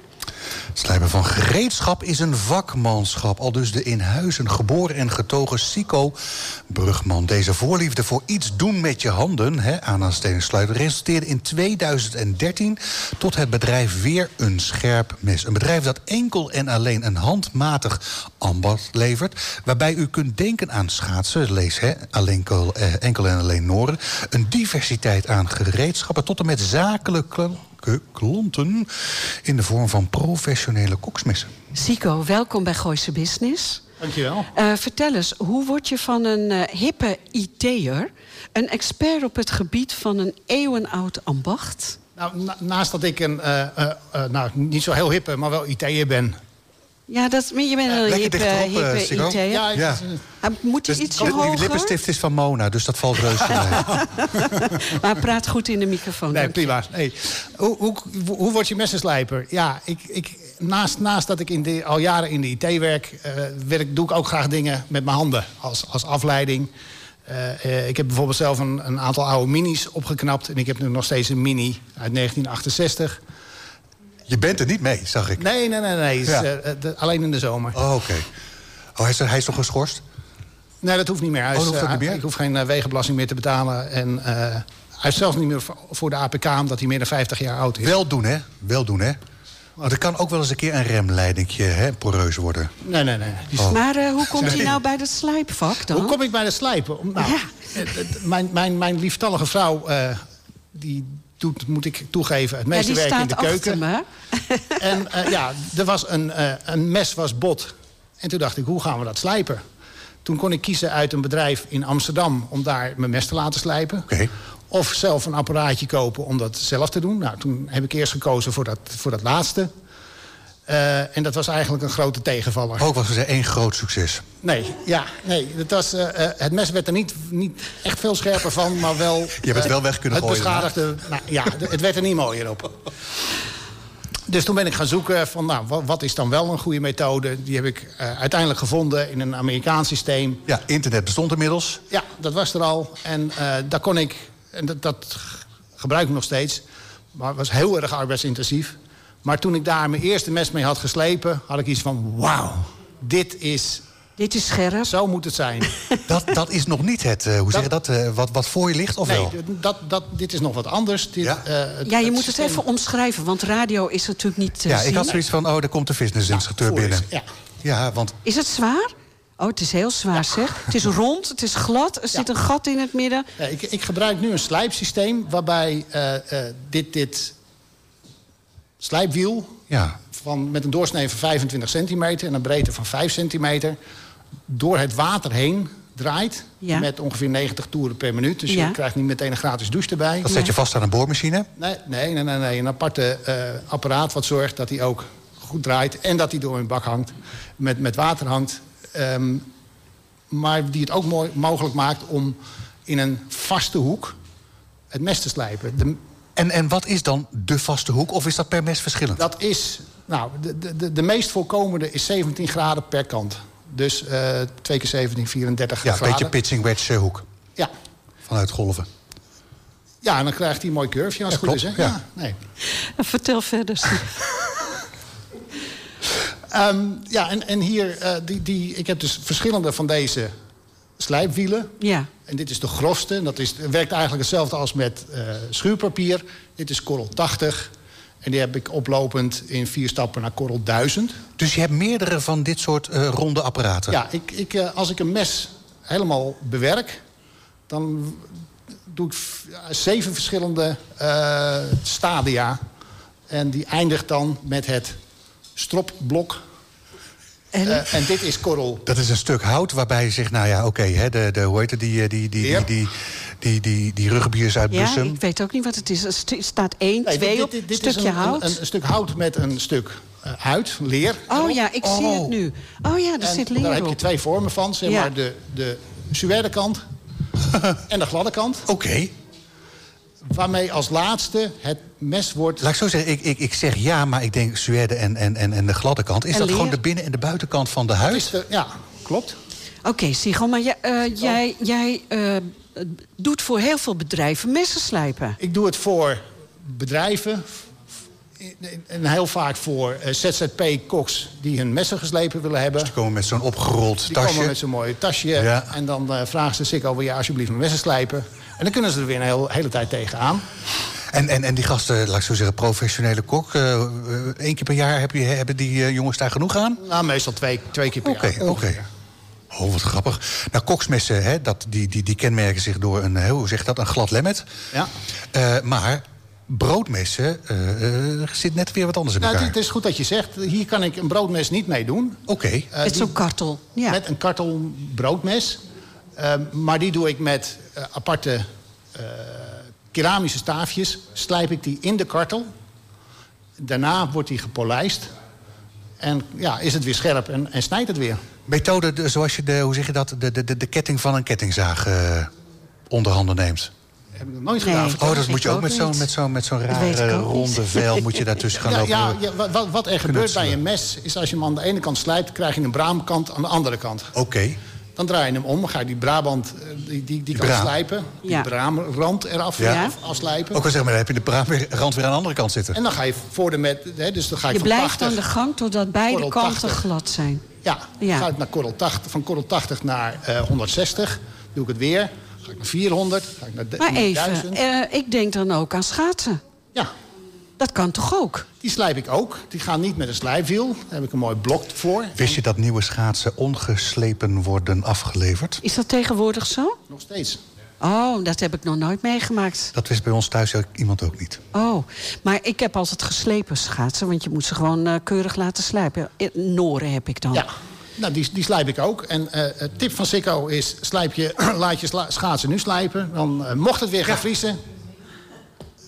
Slijpen van gereedschap is een vakmanschap. Al dus de in huizen geboren en getogen Sico Brugman. Deze voorliefde voor iets doen met je handen, hè, stenen sluiter, resulteerde in 2013 tot het bedrijf Weer een Scherp Mes. Een bedrijf dat enkel en alleen een handmatig ambacht levert. Waarbij u kunt denken aan schaatsen, lees hè, alleen, eh, enkel en alleen Noren. Een diversiteit aan gereedschappen tot en met zakelijke klanten in de vorm van professionele koksmessen. Sico, welkom bij Gooise Business. Dankjewel. Eh vertel eens, hoe word je van een eh, hippe IT'er... een expert op het gebied van een eeuwenoud ambacht? Nou, na- naast dat ik een, eh, eh, eh, nou, niet zo heel hippe, maar wel IT'er ben. Ja, dat, je bent een hippe, dichterop, eh, hippe. Ja. Hij moet Dus die hoger? lippenstift is van Mona, dus dat valt reuze mee. Maar hij praat goed in de microfoon. Nee, prima. Nee. Hoe, hoe, hoe word je messenslijper? Ja, ik, ik, naast, naast dat ik in de, al jaren in de IT werk, eh, werk, doe ik ook graag dingen met mijn handen als, als afleiding. Eh, eh, ik heb bijvoorbeeld zelf een, een aantal oude minis opgeknapt. En ik heb nu nog steeds een mini uit 1968. Je bent er niet mee, zag ik. Nee, nee, nee, nee. is, Ja. eh, de- alleen in de zomer. Oh, oké. Oh, hij is, hij is toch geschorst? Nee, dat hoeft niet meer. Hij Oh, dat hoeft eh, niet meer? Ik hoef geen eh, wegenbelasting meer te betalen. En eh, hij is zelfs niet meer voor- de APK, omdat hij meer dan 50 jaar oud is. Wel doen, hè? Wel doen, hè? Want er kan ook wel eens een keer een remleidingje hè, poreus worden. Nee, nee, nee. Oh. Maar hoe komt hij nou bij dat slijpvak dan? Hoe kom ik bij de slijpen? Om- Nou, Ja. mijn, mijn, mijn lieftallige vrouw, eh, die doet, moet ik toegeven, het ja, meeste die werk in de keuken. me. En eh, ja, er was een, eh, een mes was bot. En toen dacht ik, hoe gaan we dat slijpen? Toen kon ik kiezen uit een bedrijf in Amsterdam om daar mijn mes te laten slijpen. Oké. Of zelf een apparaatje kopen om dat zelf te doen. Nou, toen heb ik eerst gekozen voor dat, voor dat laatste. Eh, en dat was eigenlijk een grote tegenvaller. Ook was het één groot succes. Nee, ja, nee. Het, was, eh, eh, het mes werd er niet, niet echt veel scherper van, maar wel... hebt het eh, wel weg kunnen het gooien beschadigde, nou, ja, het werd er niet mooier op. Dus toen ben ik gaan zoeken van, nou, wat, is dan wel een goede methode? Die heb ik uiteindelijk gevonden in een Amerikaans systeem. Ja, internet bestond inmiddels. Ja, dat was er al. En daar kon ik, en dat, dat gebruik ik nog steeds, maar het was heel erg arbeidsintensief. Maar toen ik daar mijn eerste mes mee had geslepen, had ik iets van, wauw, dit is, Dit is scherp. zo moet het zijn. Dat, dat is nog niet het, eh, hoe zeg je dat, eh, wat, wat voor je ligt, of Nee, wel? dat, dat, dit is nog wat anders. Dit, Ja? eh, het- Ja, je moet het even omschrijven, want radio is natuurlijk niet te Ja, zien. ik had zoiets van, oh, daar komt de business-instructeur voor is- binnen. Ja. Ja, want Is het zwaar? Oh, het is heel zwaar, zeg. Het is rond, het is glad, er zit een gat in het midden. Ja, ik, ik gebruik nu een slijpsysteem waarbij eh, eh, dit, dit slijpwiel ja, van, met een doorsnee van 25 centimeter en een breedte van 5 centimeter door het water heen draait. Ja. Met ongeveer 90 toeren per minuut. Dus Ja. je krijgt niet meteen een gratis douche erbij. dat zet je vast aan een boormachine. Nee, nee, nee, nee, nee. Een aparte eh, apparaat wat zorgt dat hij ook goed draait... en dat hij door een bak hangt, met, met water hangt. Ehm, maar die het ook mooi, mogelijk maakt om in een vaste hoek het mes te slijpen. De, En, en wat is dan de vaste hoek, of is dat per mes verschillend? dat is... Nou, de, de- de, de meest voorkomende is 17 graden per kant. Dus eh 2 keer 17, 34 ja, een graden. beetje pitching wedge eh, hoek, Ja. vanuit golven. ja, en dan krijgt hij een mooi curve als Ja, het goed is. Hè? ja. nee. Vertel verder. Ehm, ja, en, en hier, eh, die, die, ik heb dus verschillende van deze slijpwielen. Ja. En dit is de grofste. En Dat is, werkt eigenlijk hetzelfde als met eh, schuurpapier. Dit is korrel 80. En die heb ik oplopend in vier stappen naar korrel 1000. Dus je hebt meerdere van dit soort eh, ronde apparaten. Ja, ik, ik, eh, als ik een mes helemaal bewerk... dan doe ik zeven verschillende stadia. En die eindigt dan met het stropblok. En? Eh, en dit is korrel Dat is een stuk hout waarbij je zegt, nou ja, oké, hè, de, de, hoe heet het, die, eh, die, die, die, die, die, die, die rugbiers uit ja, Bussum. ik weet ook niet wat het is. Er st- staat één, Nee, twee dit- op, dit- dit stukje is een, hout. Een, een stuk hout met een stuk eh, huid, leer. oh erop. ja, ik zie het nu. Oh ja, er En zit daar leer heb je twee vormen van. Zeg Ja. maar de, de suède kant en de gladde kant. Oké, Waarmee als laatste het mes wordt... laat ik zo zeggen, ik, ik, ik zeg ja, maar ik denk Suède en, en, en, en de gladde kant. Is En dat leer? gewoon de binnen- en de buitenkant van de Het huid? de, ja, klopt. Oké, Sigel, maar jij, eh, jij, jij eh, doet voor heel veel bedrijven messen slijpen. Ik doe het voor bedrijven en heel vaak voor eh, ZZP-koks die hun messen geslepen willen hebben. Die komen met zo'n opgerold Die tasje. komen met zo'n mooi tasje. Ja. En dan eh, vragen ze Sikko, wil je alsjeblieft mijn messen slijpen? En dan kunnen ze er weer een heel, hele tijd tegenaan. En, en, en die gasten, laat ik zo zeggen, professionele kok. eh, eh, één keer per jaar heb je, hebben die eh, jongens daar genoeg aan? Nou, meestal twee, twee keer per Oké, jaar. oké. ongeveer. Oh, wat grappig. Nou, koksmessen, hè, dat, die, die, die kenmerken zich door een, heel, hoe zeg je dat, een glad lemmet. Ja. Eh, maar broodmessen eh, eh, zit net weer wat anders in Nou, elkaar. het, het is goed dat je zegt, hier kan ik een broodmes niet mee doen. Oké. Eh, Met die- zo'n kartel. Ja. Met een kartel broodmes. Eh, maar die doe ik met eh, aparte eh, keramische staafjes. Slijp ik die in de kartel. Daarna wordt die gepolijst. En ja, is het weer scherp en, en snijdt het weer. Methode de- zoals je de, hoe zeg je dat, de, de, de, de ketting van een kettingzaag eh onder handen neemt. Heb ik nog nooit Nee. gedaan. Oh, dat moet je ook ook met zo'n met zo'n met zo'n rare ronde vel moet je daartussen gaan Ja, lopen. ja, ja, wa- wa- wat er gebeurt bij een mes is als je hem aan de ene kant slijpt... krijg je een braamkant aan de andere kant. Oké. Dan draai je hem om, ga je die Brabant eh, die, die, die kan slijpen. Die Ja. braamrand eraf Ja. af- afslijpen. Ook al zeg maar, dan heb je de braamrand weer aan de andere kant zitten. En dan ga je voor de met... Hè, dus dan ga je, Je van blijft 80 aan de gang totdat beide kanten 80. glad zijn. Ja, dan Ja. ga ik naar korrel 80, van korrel 80 naar eh, 160. Doe ik het weer. Ga ik naar 400. Ga ik naar Maar naar even, 1000. eh, ik denk dan ook aan schaatsen. Ja, Dat kan toch ook? die slijp ik ook. Die gaan niet met een slijpwiel. Daar heb ik een mooi blok voor. Wist je dat nieuwe schaatsen ongeslepen worden afgeleverd? Is dat tegenwoordig zo? Nog steeds. Oh, dat heb ik nog nooit meegemaakt. Dat wist bij ons thuis ook iemand ook niet. Oh, maar ik heb altijd geslepen schaatsen, want je moet ze gewoon eh, keurig laten slijpen. Eh, Noren heb ik dan. Ja, nou, die, die slijp ik ook. En eh, het tip van Sikko is, slijp je, laat je sla- schaatsen nu slijpen. Dan mocht het weer gaan vriezen.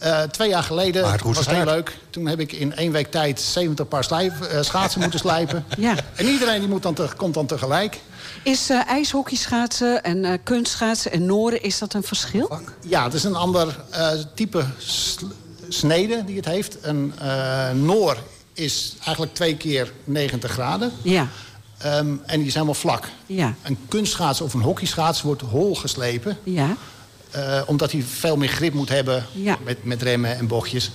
Eh, twee jaar geleden, Maar het was heel leuk. Toen heb ik in één week tijd 70 paar slijp, eh, schaatsen moeten slijpen. Ja. En iedereen die moet dan te- komt dan tegelijk. Is eh ijshockeyschaatsen en kunstschaatsen en Noren, is dat een verschil? Ja, het is een ander type snede die het heeft. Een noor is eigenlijk twee keer 90 graden. Ja, Ehm, en die is helemaal vlak. ja, Een kunstschaats of een hockeyschaats wordt hol geslepen. ja. Eh, omdat hij veel meer grip moet hebben Ja. met, met remmen en bochtjes.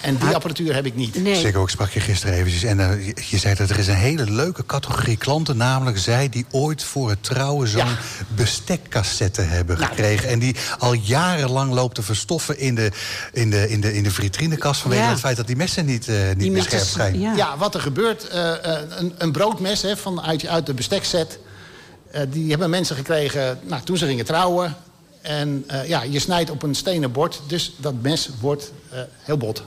En die Ah. apparatuur heb ik niet. Nee. Zeker, ik sprak je gisteren eventjes. En eh, je, zei dat er is een hele leuke categorie klanten... namelijk zij die ooit voor het trouwen zo'n Ja. bestekcassette hebben Nou. gekregen... en die al jarenlang loopt te verstoffen in de, in de, in de, in de vitrinekast... vanwege Ja. het feit dat die messen niet, eh, niet Die meer scherp zijn. ja. Ja, wat er gebeurt, een, een broodmes hè, van, uit, uit de bestekset... eh, die hebben mensen gekregen nou, toen ze gingen trouwen. En eh, ja, je snijdt op een stenen bord, dus dat mes wordt eh, heel bot.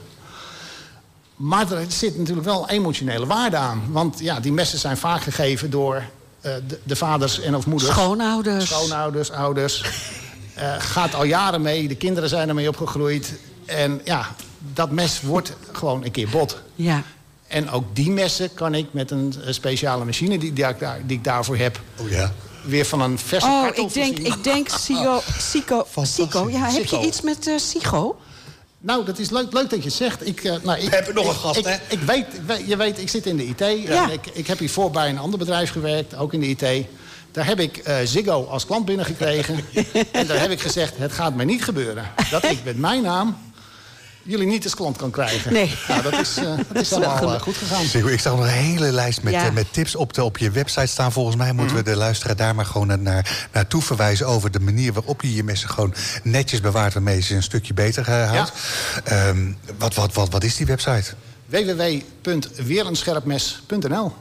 Maar er zit natuurlijk wel emotionele waarde aan. Want ja, die messen zijn vaak gegeven door eh, de, de vaders en of moeders. Schoonouders. Schoonouders, ouders. Eh, gaat al jaren mee, de kinderen zijn ermee opgegroeid. En ja, dat mes wordt gewoon een keer bot. Ja. En ook die messen kan ik met een speciale machine die, die, ik, daar, die ik daarvoor heb... Oh ja. Weer van een verse Oh, kartel ik denk, voorzien. ik denk Sigo, Sico. Sico. Ja, heb je iets met eh Sigo? Nou, dat is leuk, leuk dat je zegt. Ik, eh, nou, ik, hebben nog een gast, ik, hè? Ik weet, ik weet- je weet, ik zit in de IT. Ja. En ik, ik heb hiervoor bij een ander bedrijf gewerkt, ook in de IT. Daar heb ik eh, Ziggo als klant binnengekregen. en daar heb ik gezegd, het gaat mij niet gebeuren. Dat ik met mijn naam jullie niet als klant kan krijgen. Nee. Nou, dat is, eh, dat is wel allemaal goed. eh, goed gegaan. Zeker, ik zag nog een hele lijst met, Ja. eh, met tips op, de, op je website staan. Volgens mij moeten Mhm. we de luisteraar daar maar gewoon naar- naar, naartoe verwijzen... over de manier waarop je je messen gewoon netjes bewaart... waarmee je ze een stukje beter houdt. Ehm, wat, wat, wat, wat is die website? www.weerenscherpmes.nl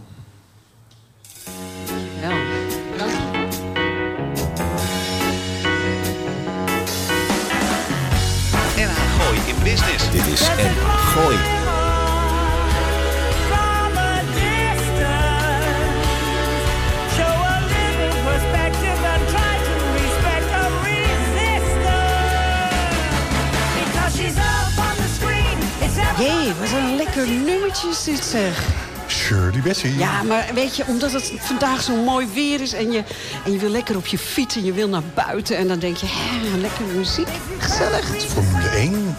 on the screen, it's Jee, wat een lekker nummertje is dit zeg. Shirley Bessie. Ja, maar weet je, omdat het vandaag zo mooi weer is... En je, en je wil lekker op je fiets en je wil naar buiten... en dan denk je, hè, lekker muziek, gezellig. Formule 1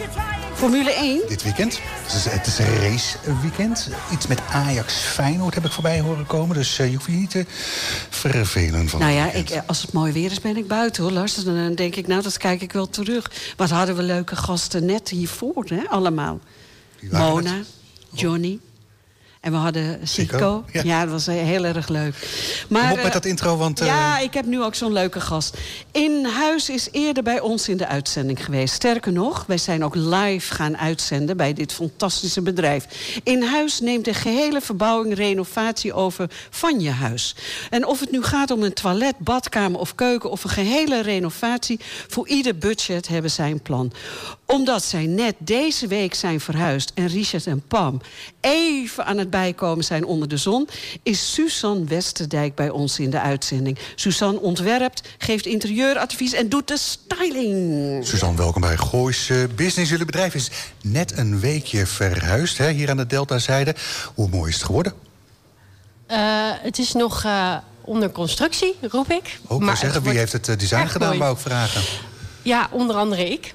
Formule 1, dit weekend. Het is, het is een raceweekend. Iets met Ajax Feyenoord heb ik voorbij horen komen. Dus eh, je hoeft je niet te vervelen van Nou ja, ik, eh, als het mooi weer is, ben ik buiten hoor, Lars. Dan denk ik, nou, dat kijk ik wel terug. Wat hadden we leuke gasten net hiervoor, hè, allemaal. Mona, Johnny. En we hadden Sico. Ja. Ja. dat was eh, heel erg leuk. Maar, Kom op met eh, dat intro, want... eh, Ja, ik heb nu ook zo'n leuke gast. In Huis is eerder bij ons in de uitzending geweest. Sterker nog, wij zijn ook live gaan uitzenden bij dit fantastische bedrijf. In Huis neemt de gehele verbouwing renovatie over van je huis. En of het nu gaat om een toilet, badkamer of keuken... of een gehele renovatie, voor ieder budget hebben zij een plan. Omdat zij net deze week zijn verhuisd... en Richard en Pam even aan het bijkomen zijn onder de zon... is Suzanne Westerdijk bij ons in de uitzending. Suzanne ontwerpt, geeft interieuradvies en doet de styling. Suzanne, welkom bij Goois eh, Business. Jullie bedrijf is net een weekje verhuisd, hè, hier aan de Deltazijde. Hoe mooi is het geworden? Eh, het is nog eh, onder constructie, roep ik. Ook Maar zeggen, wie heeft het design gedaan, mooi. wou ik vragen. Ja, onder andere ik.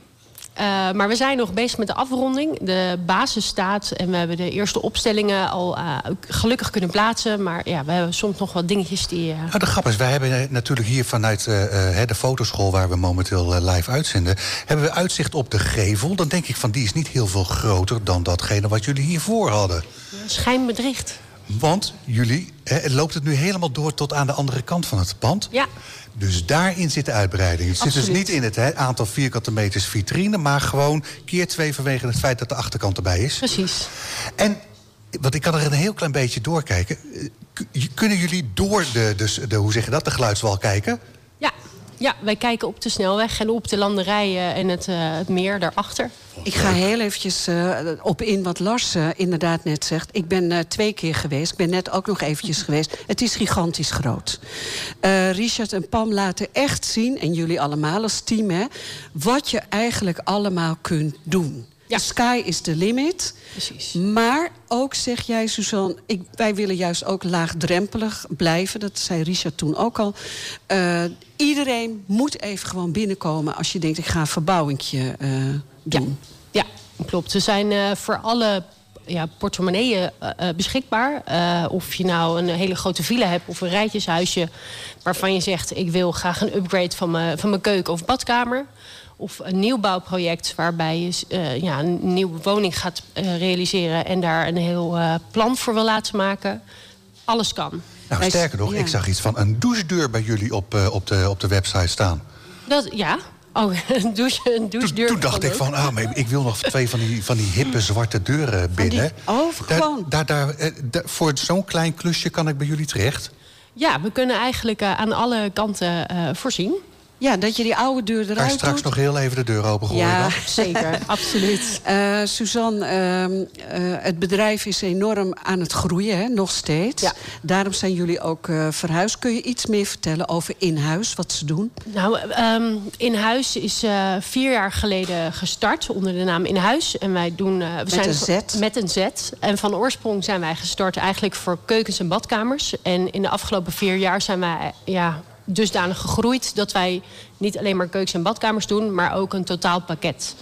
Eh, maar we zijn nog bezig met de afronding. De basis staat en we hebben de eerste opstellingen al eh, gelukkig kunnen plaatsen. Maar ja, we hebben soms nog wat dingetjes die... eh, Nou, de grap is, wij hebben natuurlijk hier vanuit de fotoschool... waar we momenteel live uitzenden... hebben we uitzicht op de gevel. Dan denk ik van, die is niet heel veel groter dan datgene wat jullie hiervoor hadden. schijnbedriegt. Want jullie, hè, loopt het nu helemaal door tot aan de andere kant van het pand? Ja. Dus daarin zit de uitbreiding. Het zit dus niet in het hè, aantal vierkante meters vitrine... maar gewoon keer twee vanwege het feit dat de achterkant erbij is. Precies. En, want ik kan er een heel klein beetje doorkijken. Eh, Kunnen jullie door de, dus de, hoe zeg je dat, de geluidswal kijken? Ja. wij kijken op de snelweg en op de landerijen en het, het meer daarachter. Ik ga heel eventjes eh, op in wat Lars eh, inderdaad net zegt. Ik ben twee keer geweest. Ik ben net ook nog eventjes geweest. Het is gigantisch groot. Richard en Pam laten echt zien, en jullie allemaal als team... Hè, wat je eigenlijk allemaal kunt doen. Ja. The sky is the limit. Precies. Maar ook zeg jij, Suzanne, ik, wij willen juist ook laagdrempelig blijven. Dat zei Richard toen ook al. Eh, iedereen moet even gewoon binnenkomen als je denkt, ik ga een verbouwingje eh, doen. Ja, klopt. We zijn eh, voor alle ja, portemonneeën beschikbaar. Of je nou een hele grote villa hebt of een rijtjeshuisje... waarvan je zegt, ik wil graag een upgrade van mijn, van mijn keuken of badkamer. Of een nieuwbouwproject waarbij je eh, ja, een nieuwe woning gaat eh, realiseren... en daar een heel eh, plan voor wil laten maken. Alles kan. Nou, sterker nog, ja. ik zag iets van een douchedeur bij jullie op, op, de, op de website staan. Dat, ja. Oh, een douche, een Toen, douchedeur. toen dacht kan ik van, ah, maar ik wil nog twee van die, van die hippe zwarte deuren binnen. oh, Daar- gewoon. Daar, daar, daar- voor zo'n klein klusje kan ik bij jullie terecht. Ja, we kunnen eigenlijk aan alle kanten voorzien. Ja, dat je die oude deur eruit Ga je straks doet. nog heel even de deur opengooien Ja, dan? Zeker, absoluut. Eh, Suzanne, ehm, eh, het bedrijf is enorm aan het groeien, hè, nog steeds. Ja. Daarom zijn jullie ook eh, verhuisd. Kun je iets meer vertellen over in-huis, wat ze doen? Nou, ehm, In Huis is eh, vier jaar geleden gestart onder de naam In Huis. En wij doen. eh, we zijn een Z. Met een Z. En van oorsprong zijn wij gestart eigenlijk voor keukens en badkamers. En in de afgelopen vier jaar zijn wij ja, dusdanig gegroeid dat wij niet alleen maar keukens en badkamers doen, maar ook een totaalpakket.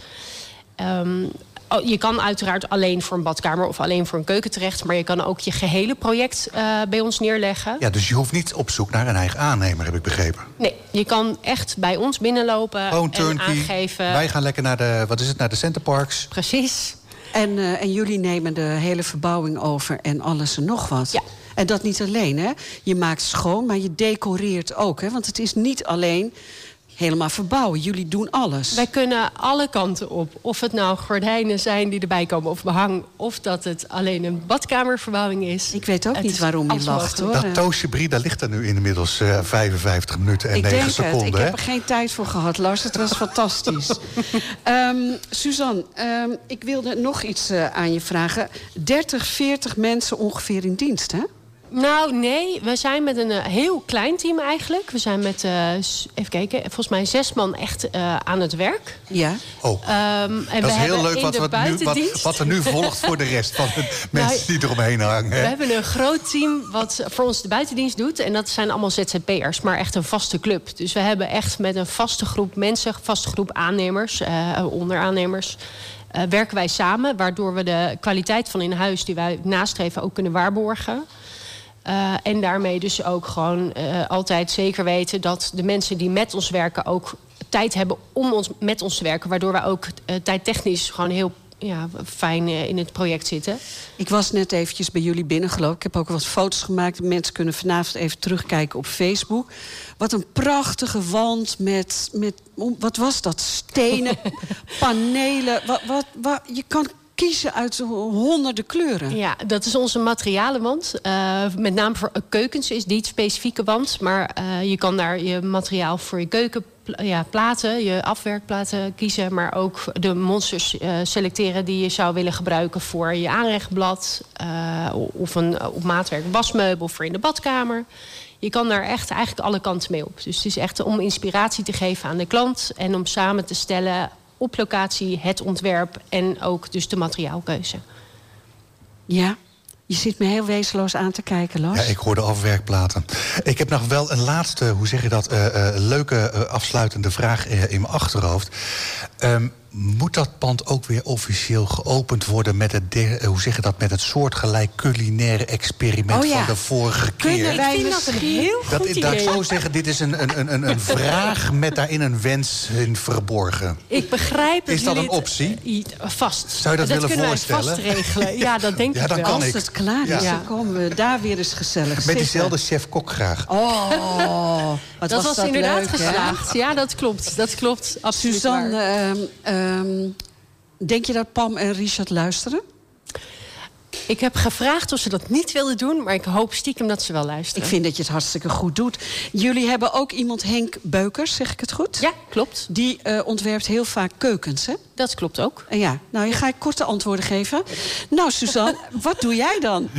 Ehm, oh, je kan uiteraard alleen voor een badkamer of alleen voor een keuken terecht, maar je kan ook je gehele project eh, bij ons neerleggen. Ja, dus je hoeft niet op zoek naar een eigen aannemer, heb ik begrepen. Nee, je kan echt bij ons binnenlopen Gewoon en turnkey. aangeven. Wij gaan lekker naar de, wat is het, naar de Centerparks. Precies. En, eh, en jullie nemen de hele verbouwing over en alles en nog wat. Ja. En dat niet alleen, hè? Je maakt schoon, maar je decoreert ook, hè? Want het is niet alleen helemaal verbouwen. Jullie doen alles. Wij kunnen alle kanten op. Of het nou gordijnen zijn die erbij komen of behang... of dat het alleen een badkamerverbouwing is. Ik weet ook Het niet waarom je lacht, hoor. Dat toastje Brie, daar ligt er nu inmiddels eh 55 minuten en ik 9 denk seconden. het. Ik hè? heb er geen tijd voor gehad, Lars. Het was fantastisch. Ehm, Suzanne, ehm, ik wilde nog iets eh, aan je vragen. 30, 40 mensen ongeveer in dienst, hè? Nou, nee. We zijn met een eh, heel klein team eigenlijk. We zijn met, eh, even kijken, volgens mij zes man echt eh, aan het werk. Ja. Oh, Ehm, en dat we is heel hebben leuk in wat, de wat, nu, wat, er nu volgt voor de rest van de mensen die eromheen hangen. We hebben een groot team wat voor ons de buitendienst doet. En dat zijn allemaal ZZP'ers, maar echt een vaste club. Dus we hebben echt met een vaste groep mensen, vaste groep aannemers, eh, onderaannemers... eh, werken wij samen, waardoor we de kwaliteit van in huis die wij nastreven ook kunnen waarborgen. Eh, en daarmee dus ook gewoon eh, altijd zeker weten dat de mensen die met ons werken ook tijd hebben om ons, met ons te werken. Waardoor wij ook eh, tijdtechnisch gewoon heel ja, fijn in het project zitten. Ik was net eventjes bij jullie binnengelopen. Ik heb ook wat foto's gemaakt. Mensen kunnen vanavond even terugkijken op Facebook. Wat een prachtige wand met, met wat was dat? Stenen, panelen. Wat, wat, wat, je kan kiezen uit honderden kleuren. Ja, dat is onze materialenwand. Eh, met name voor keukens is die specifieke wand. Maar eh, je kan daar je materiaal voor je keuken ja, platen, je afwerkplaten kiezen. Maar ook de monsters eh, selecteren die je zou willen gebruiken voor je aanrechtblad. of een op maatwerk wasmeubel voor in de badkamer. Je kan daar echt eigenlijk alle kanten mee op. Dus het is echt om inspiratie te geven aan de klant. En om samen te stellen op locatie het ontwerp en ook dus de materiaalkeuze. Ja, je zit me heel wezenloos aan te kijken, Lars. Ja, ik hoorde afwerkplaten. Ik heb nog wel een laatste, hoe zeg je dat, eh, eh, leuke eh, afsluitende vraag eh, in mijn achterhoofd. Ehm, moet dat pand ook weer officieel geopend worden met het, eh, hoe zeg je dat, met het soortgelijk culinaire experiment Oh ja. van de vorige keer? Kunnen wij vind dat een misschien... heel Dat, goed dat ik idee. zo zeggen, dit is een, een, een- een, vraag met daarin een wens in verborgen. Ik begrijp Is dat een het- optie? I- Vast. Zou je dat willen kunnen voorstellen? wij vast regelen. Ja, dat denk Ja, ik dan wel. kan Als ik. het klaar is, Ja. dan komen we daar weer eens gezellig Met diezelfde chef-kok graag. Oh, wat dat was, dat inderdaad leuk, geslaagd. Ja, dat klopt. Dat klopt. Absoluut Suzanne, waar. ehm, ehm, denk je dat Pam en Richard luisteren? Ik heb gevraagd of ze dat niet wilden doen, maar ik hoop stiekem dat ze wel luisteren. Ik vind dat je het hartstikke goed doet. Jullie hebben ook iemand, Henk Beukers, zeg ik het goed? Ja, klopt. Die eh, ontwerpt heel vaak keukens, hè? Dat klopt ook. En ja, nou, je ga ik korte antwoorden geven. Nou, Suzanne, wat doe jij dan?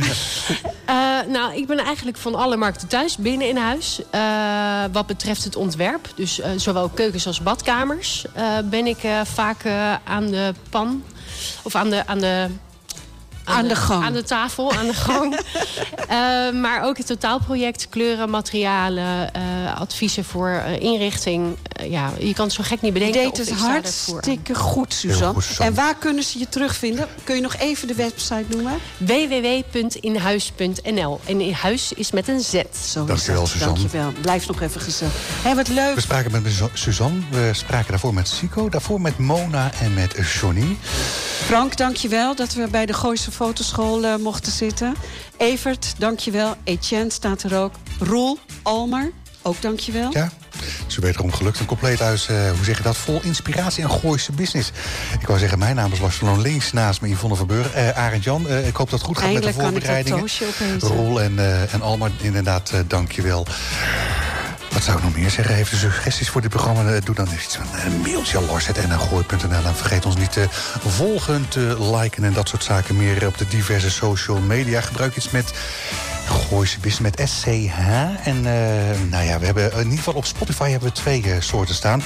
Eh, nou, ik ben eigenlijk van alle markten thuis, binnen in huis. Eh, wat betreft het ontwerp, dus eh, zowel keukens als badkamers... eh, ben ik eh, vaak eh, aan de pan, of aan de... Aan de Aan de gang. Aan de tafel, aan de gang. Eh, maar ook het totaalproject, kleuren, materialen, eh, adviezen voor eh, inrichting. Ja, je kan het zo gek niet Je bedenken. deed of het hartstikke goed, Suzanne. goed, Suzanne. En waar kunnen ze je terugvinden? Kun je nog even de website noemen? www.inhuis.nl. En in huis is met een Z. Zo Dankjewel, dat. Suzanne. Dankjewel. Blijf nog even gezellig. Hé, wat leuk. We spraken met Su- Suzanne, we spraken daarvoor met Sico, daarvoor met Mona en met Johnny. Frank, dankjewel dat we bij de Gooise Fotoschool eh, mochten zitten. Evert, dankjewel. Etienne staat er ook. Roel, Almer, ook dankjewel. Ja, u wederom gelukt. Een compleet huis, eh, hoe zeg je dat, vol inspiratie en Gooise business. Ik wou zeggen, mijn naam is Lars van. Links naast me Yvonne Verburg. Eh Arend Jan, ik hoop dat het goed gaat Eindelijk met de kan ik dat voorbereidingen. toastje opeten. Roel en, eh, en Almar, inderdaad, dankjewel. Wat zou ik nog meer zeggen? Heeft u suggesties voor dit programma? Eh, Doe dan iets van een mailtje. En vergeet ons niet te volgen, te liken en dat soort zaken meer op de diverse social media. Gebruik iets met Gooise Business met SCH. En eh, nou ja, we hebben in ieder geval op Spotify hebben we twee eh, soorten staan.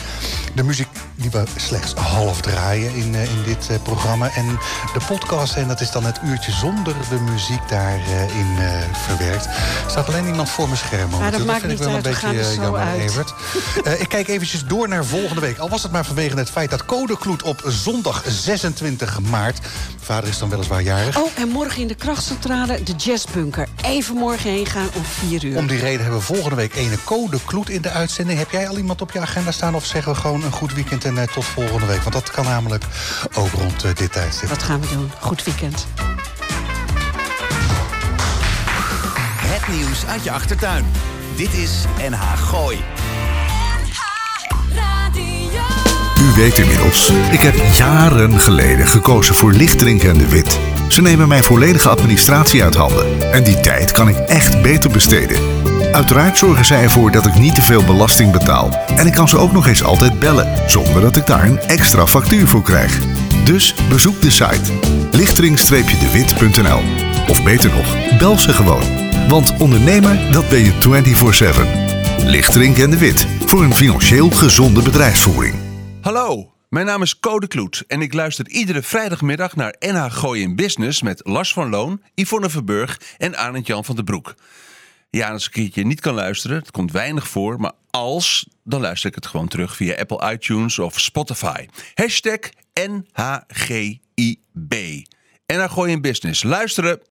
De muziek die we slechts half draaien in, eh, in dit eh, programma. En de podcast, en dat is dan het uurtje zonder de muziek daarin in verwerkt. Er staat alleen iemand voor mijn scherm. dat momenteel. maakt vind ik niet wel uit, een beetje er eh, jammer, uit. Evert. Eh, ik kijk eventjes door naar volgende week. Al was het maar vanwege het feit dat Codekloet op zondag 26 maart... Vader is dan weliswaar jarig. Oh, en morgen in de krachtcentrale de jazzbunker. Even morgen heen gaan om vier uur. Om die reden hebben we volgende week ene code kloet in de uitzending. Heb jij al iemand op je agenda staan of zeggen we gewoon een goed weekend en eh, tot volgende week? Want dat kan namelijk ook rond eh, dit tijdstip. Wat gaan we doen? Goed weekend. Het nieuws uit je achtertuin. Dit is NH Gooi. Radio. U weet inmiddels, ik heb jaren geleden gekozen voor lichtdrinken en de wit. Ze nemen mijn volledige administratie uit handen. En die tijd kan ik echt beter besteden. Uiteraard zorgen zij ervoor dat ik niet te veel belasting betaal. En ik kan ze ook nog eens altijd bellen, zonder dat ik daar een extra factuur voor krijg. Dus bezoek de site lichtering-dewit.nl Of beter nog, bel ze gewoon. Want ondernemer, dat ben je 24-7. Lichtering en de Wit, voor een financieel gezonde bedrijfsvoering. Hallo, mijn naam is Code Kloet en ik luister iedere vrijdagmiddag naar NH Gooi in Business met Lars van Loon, Yvonne Verburg en Arend Jan van den Broek. Ja, en als ik een keertje niet kan luisteren, het komt weinig voor, maar als, dan luister ik het gewoon terug via Apple iTunes of Spotify. Hashtag NHGIB. NH Gooi in Business. Luisteren!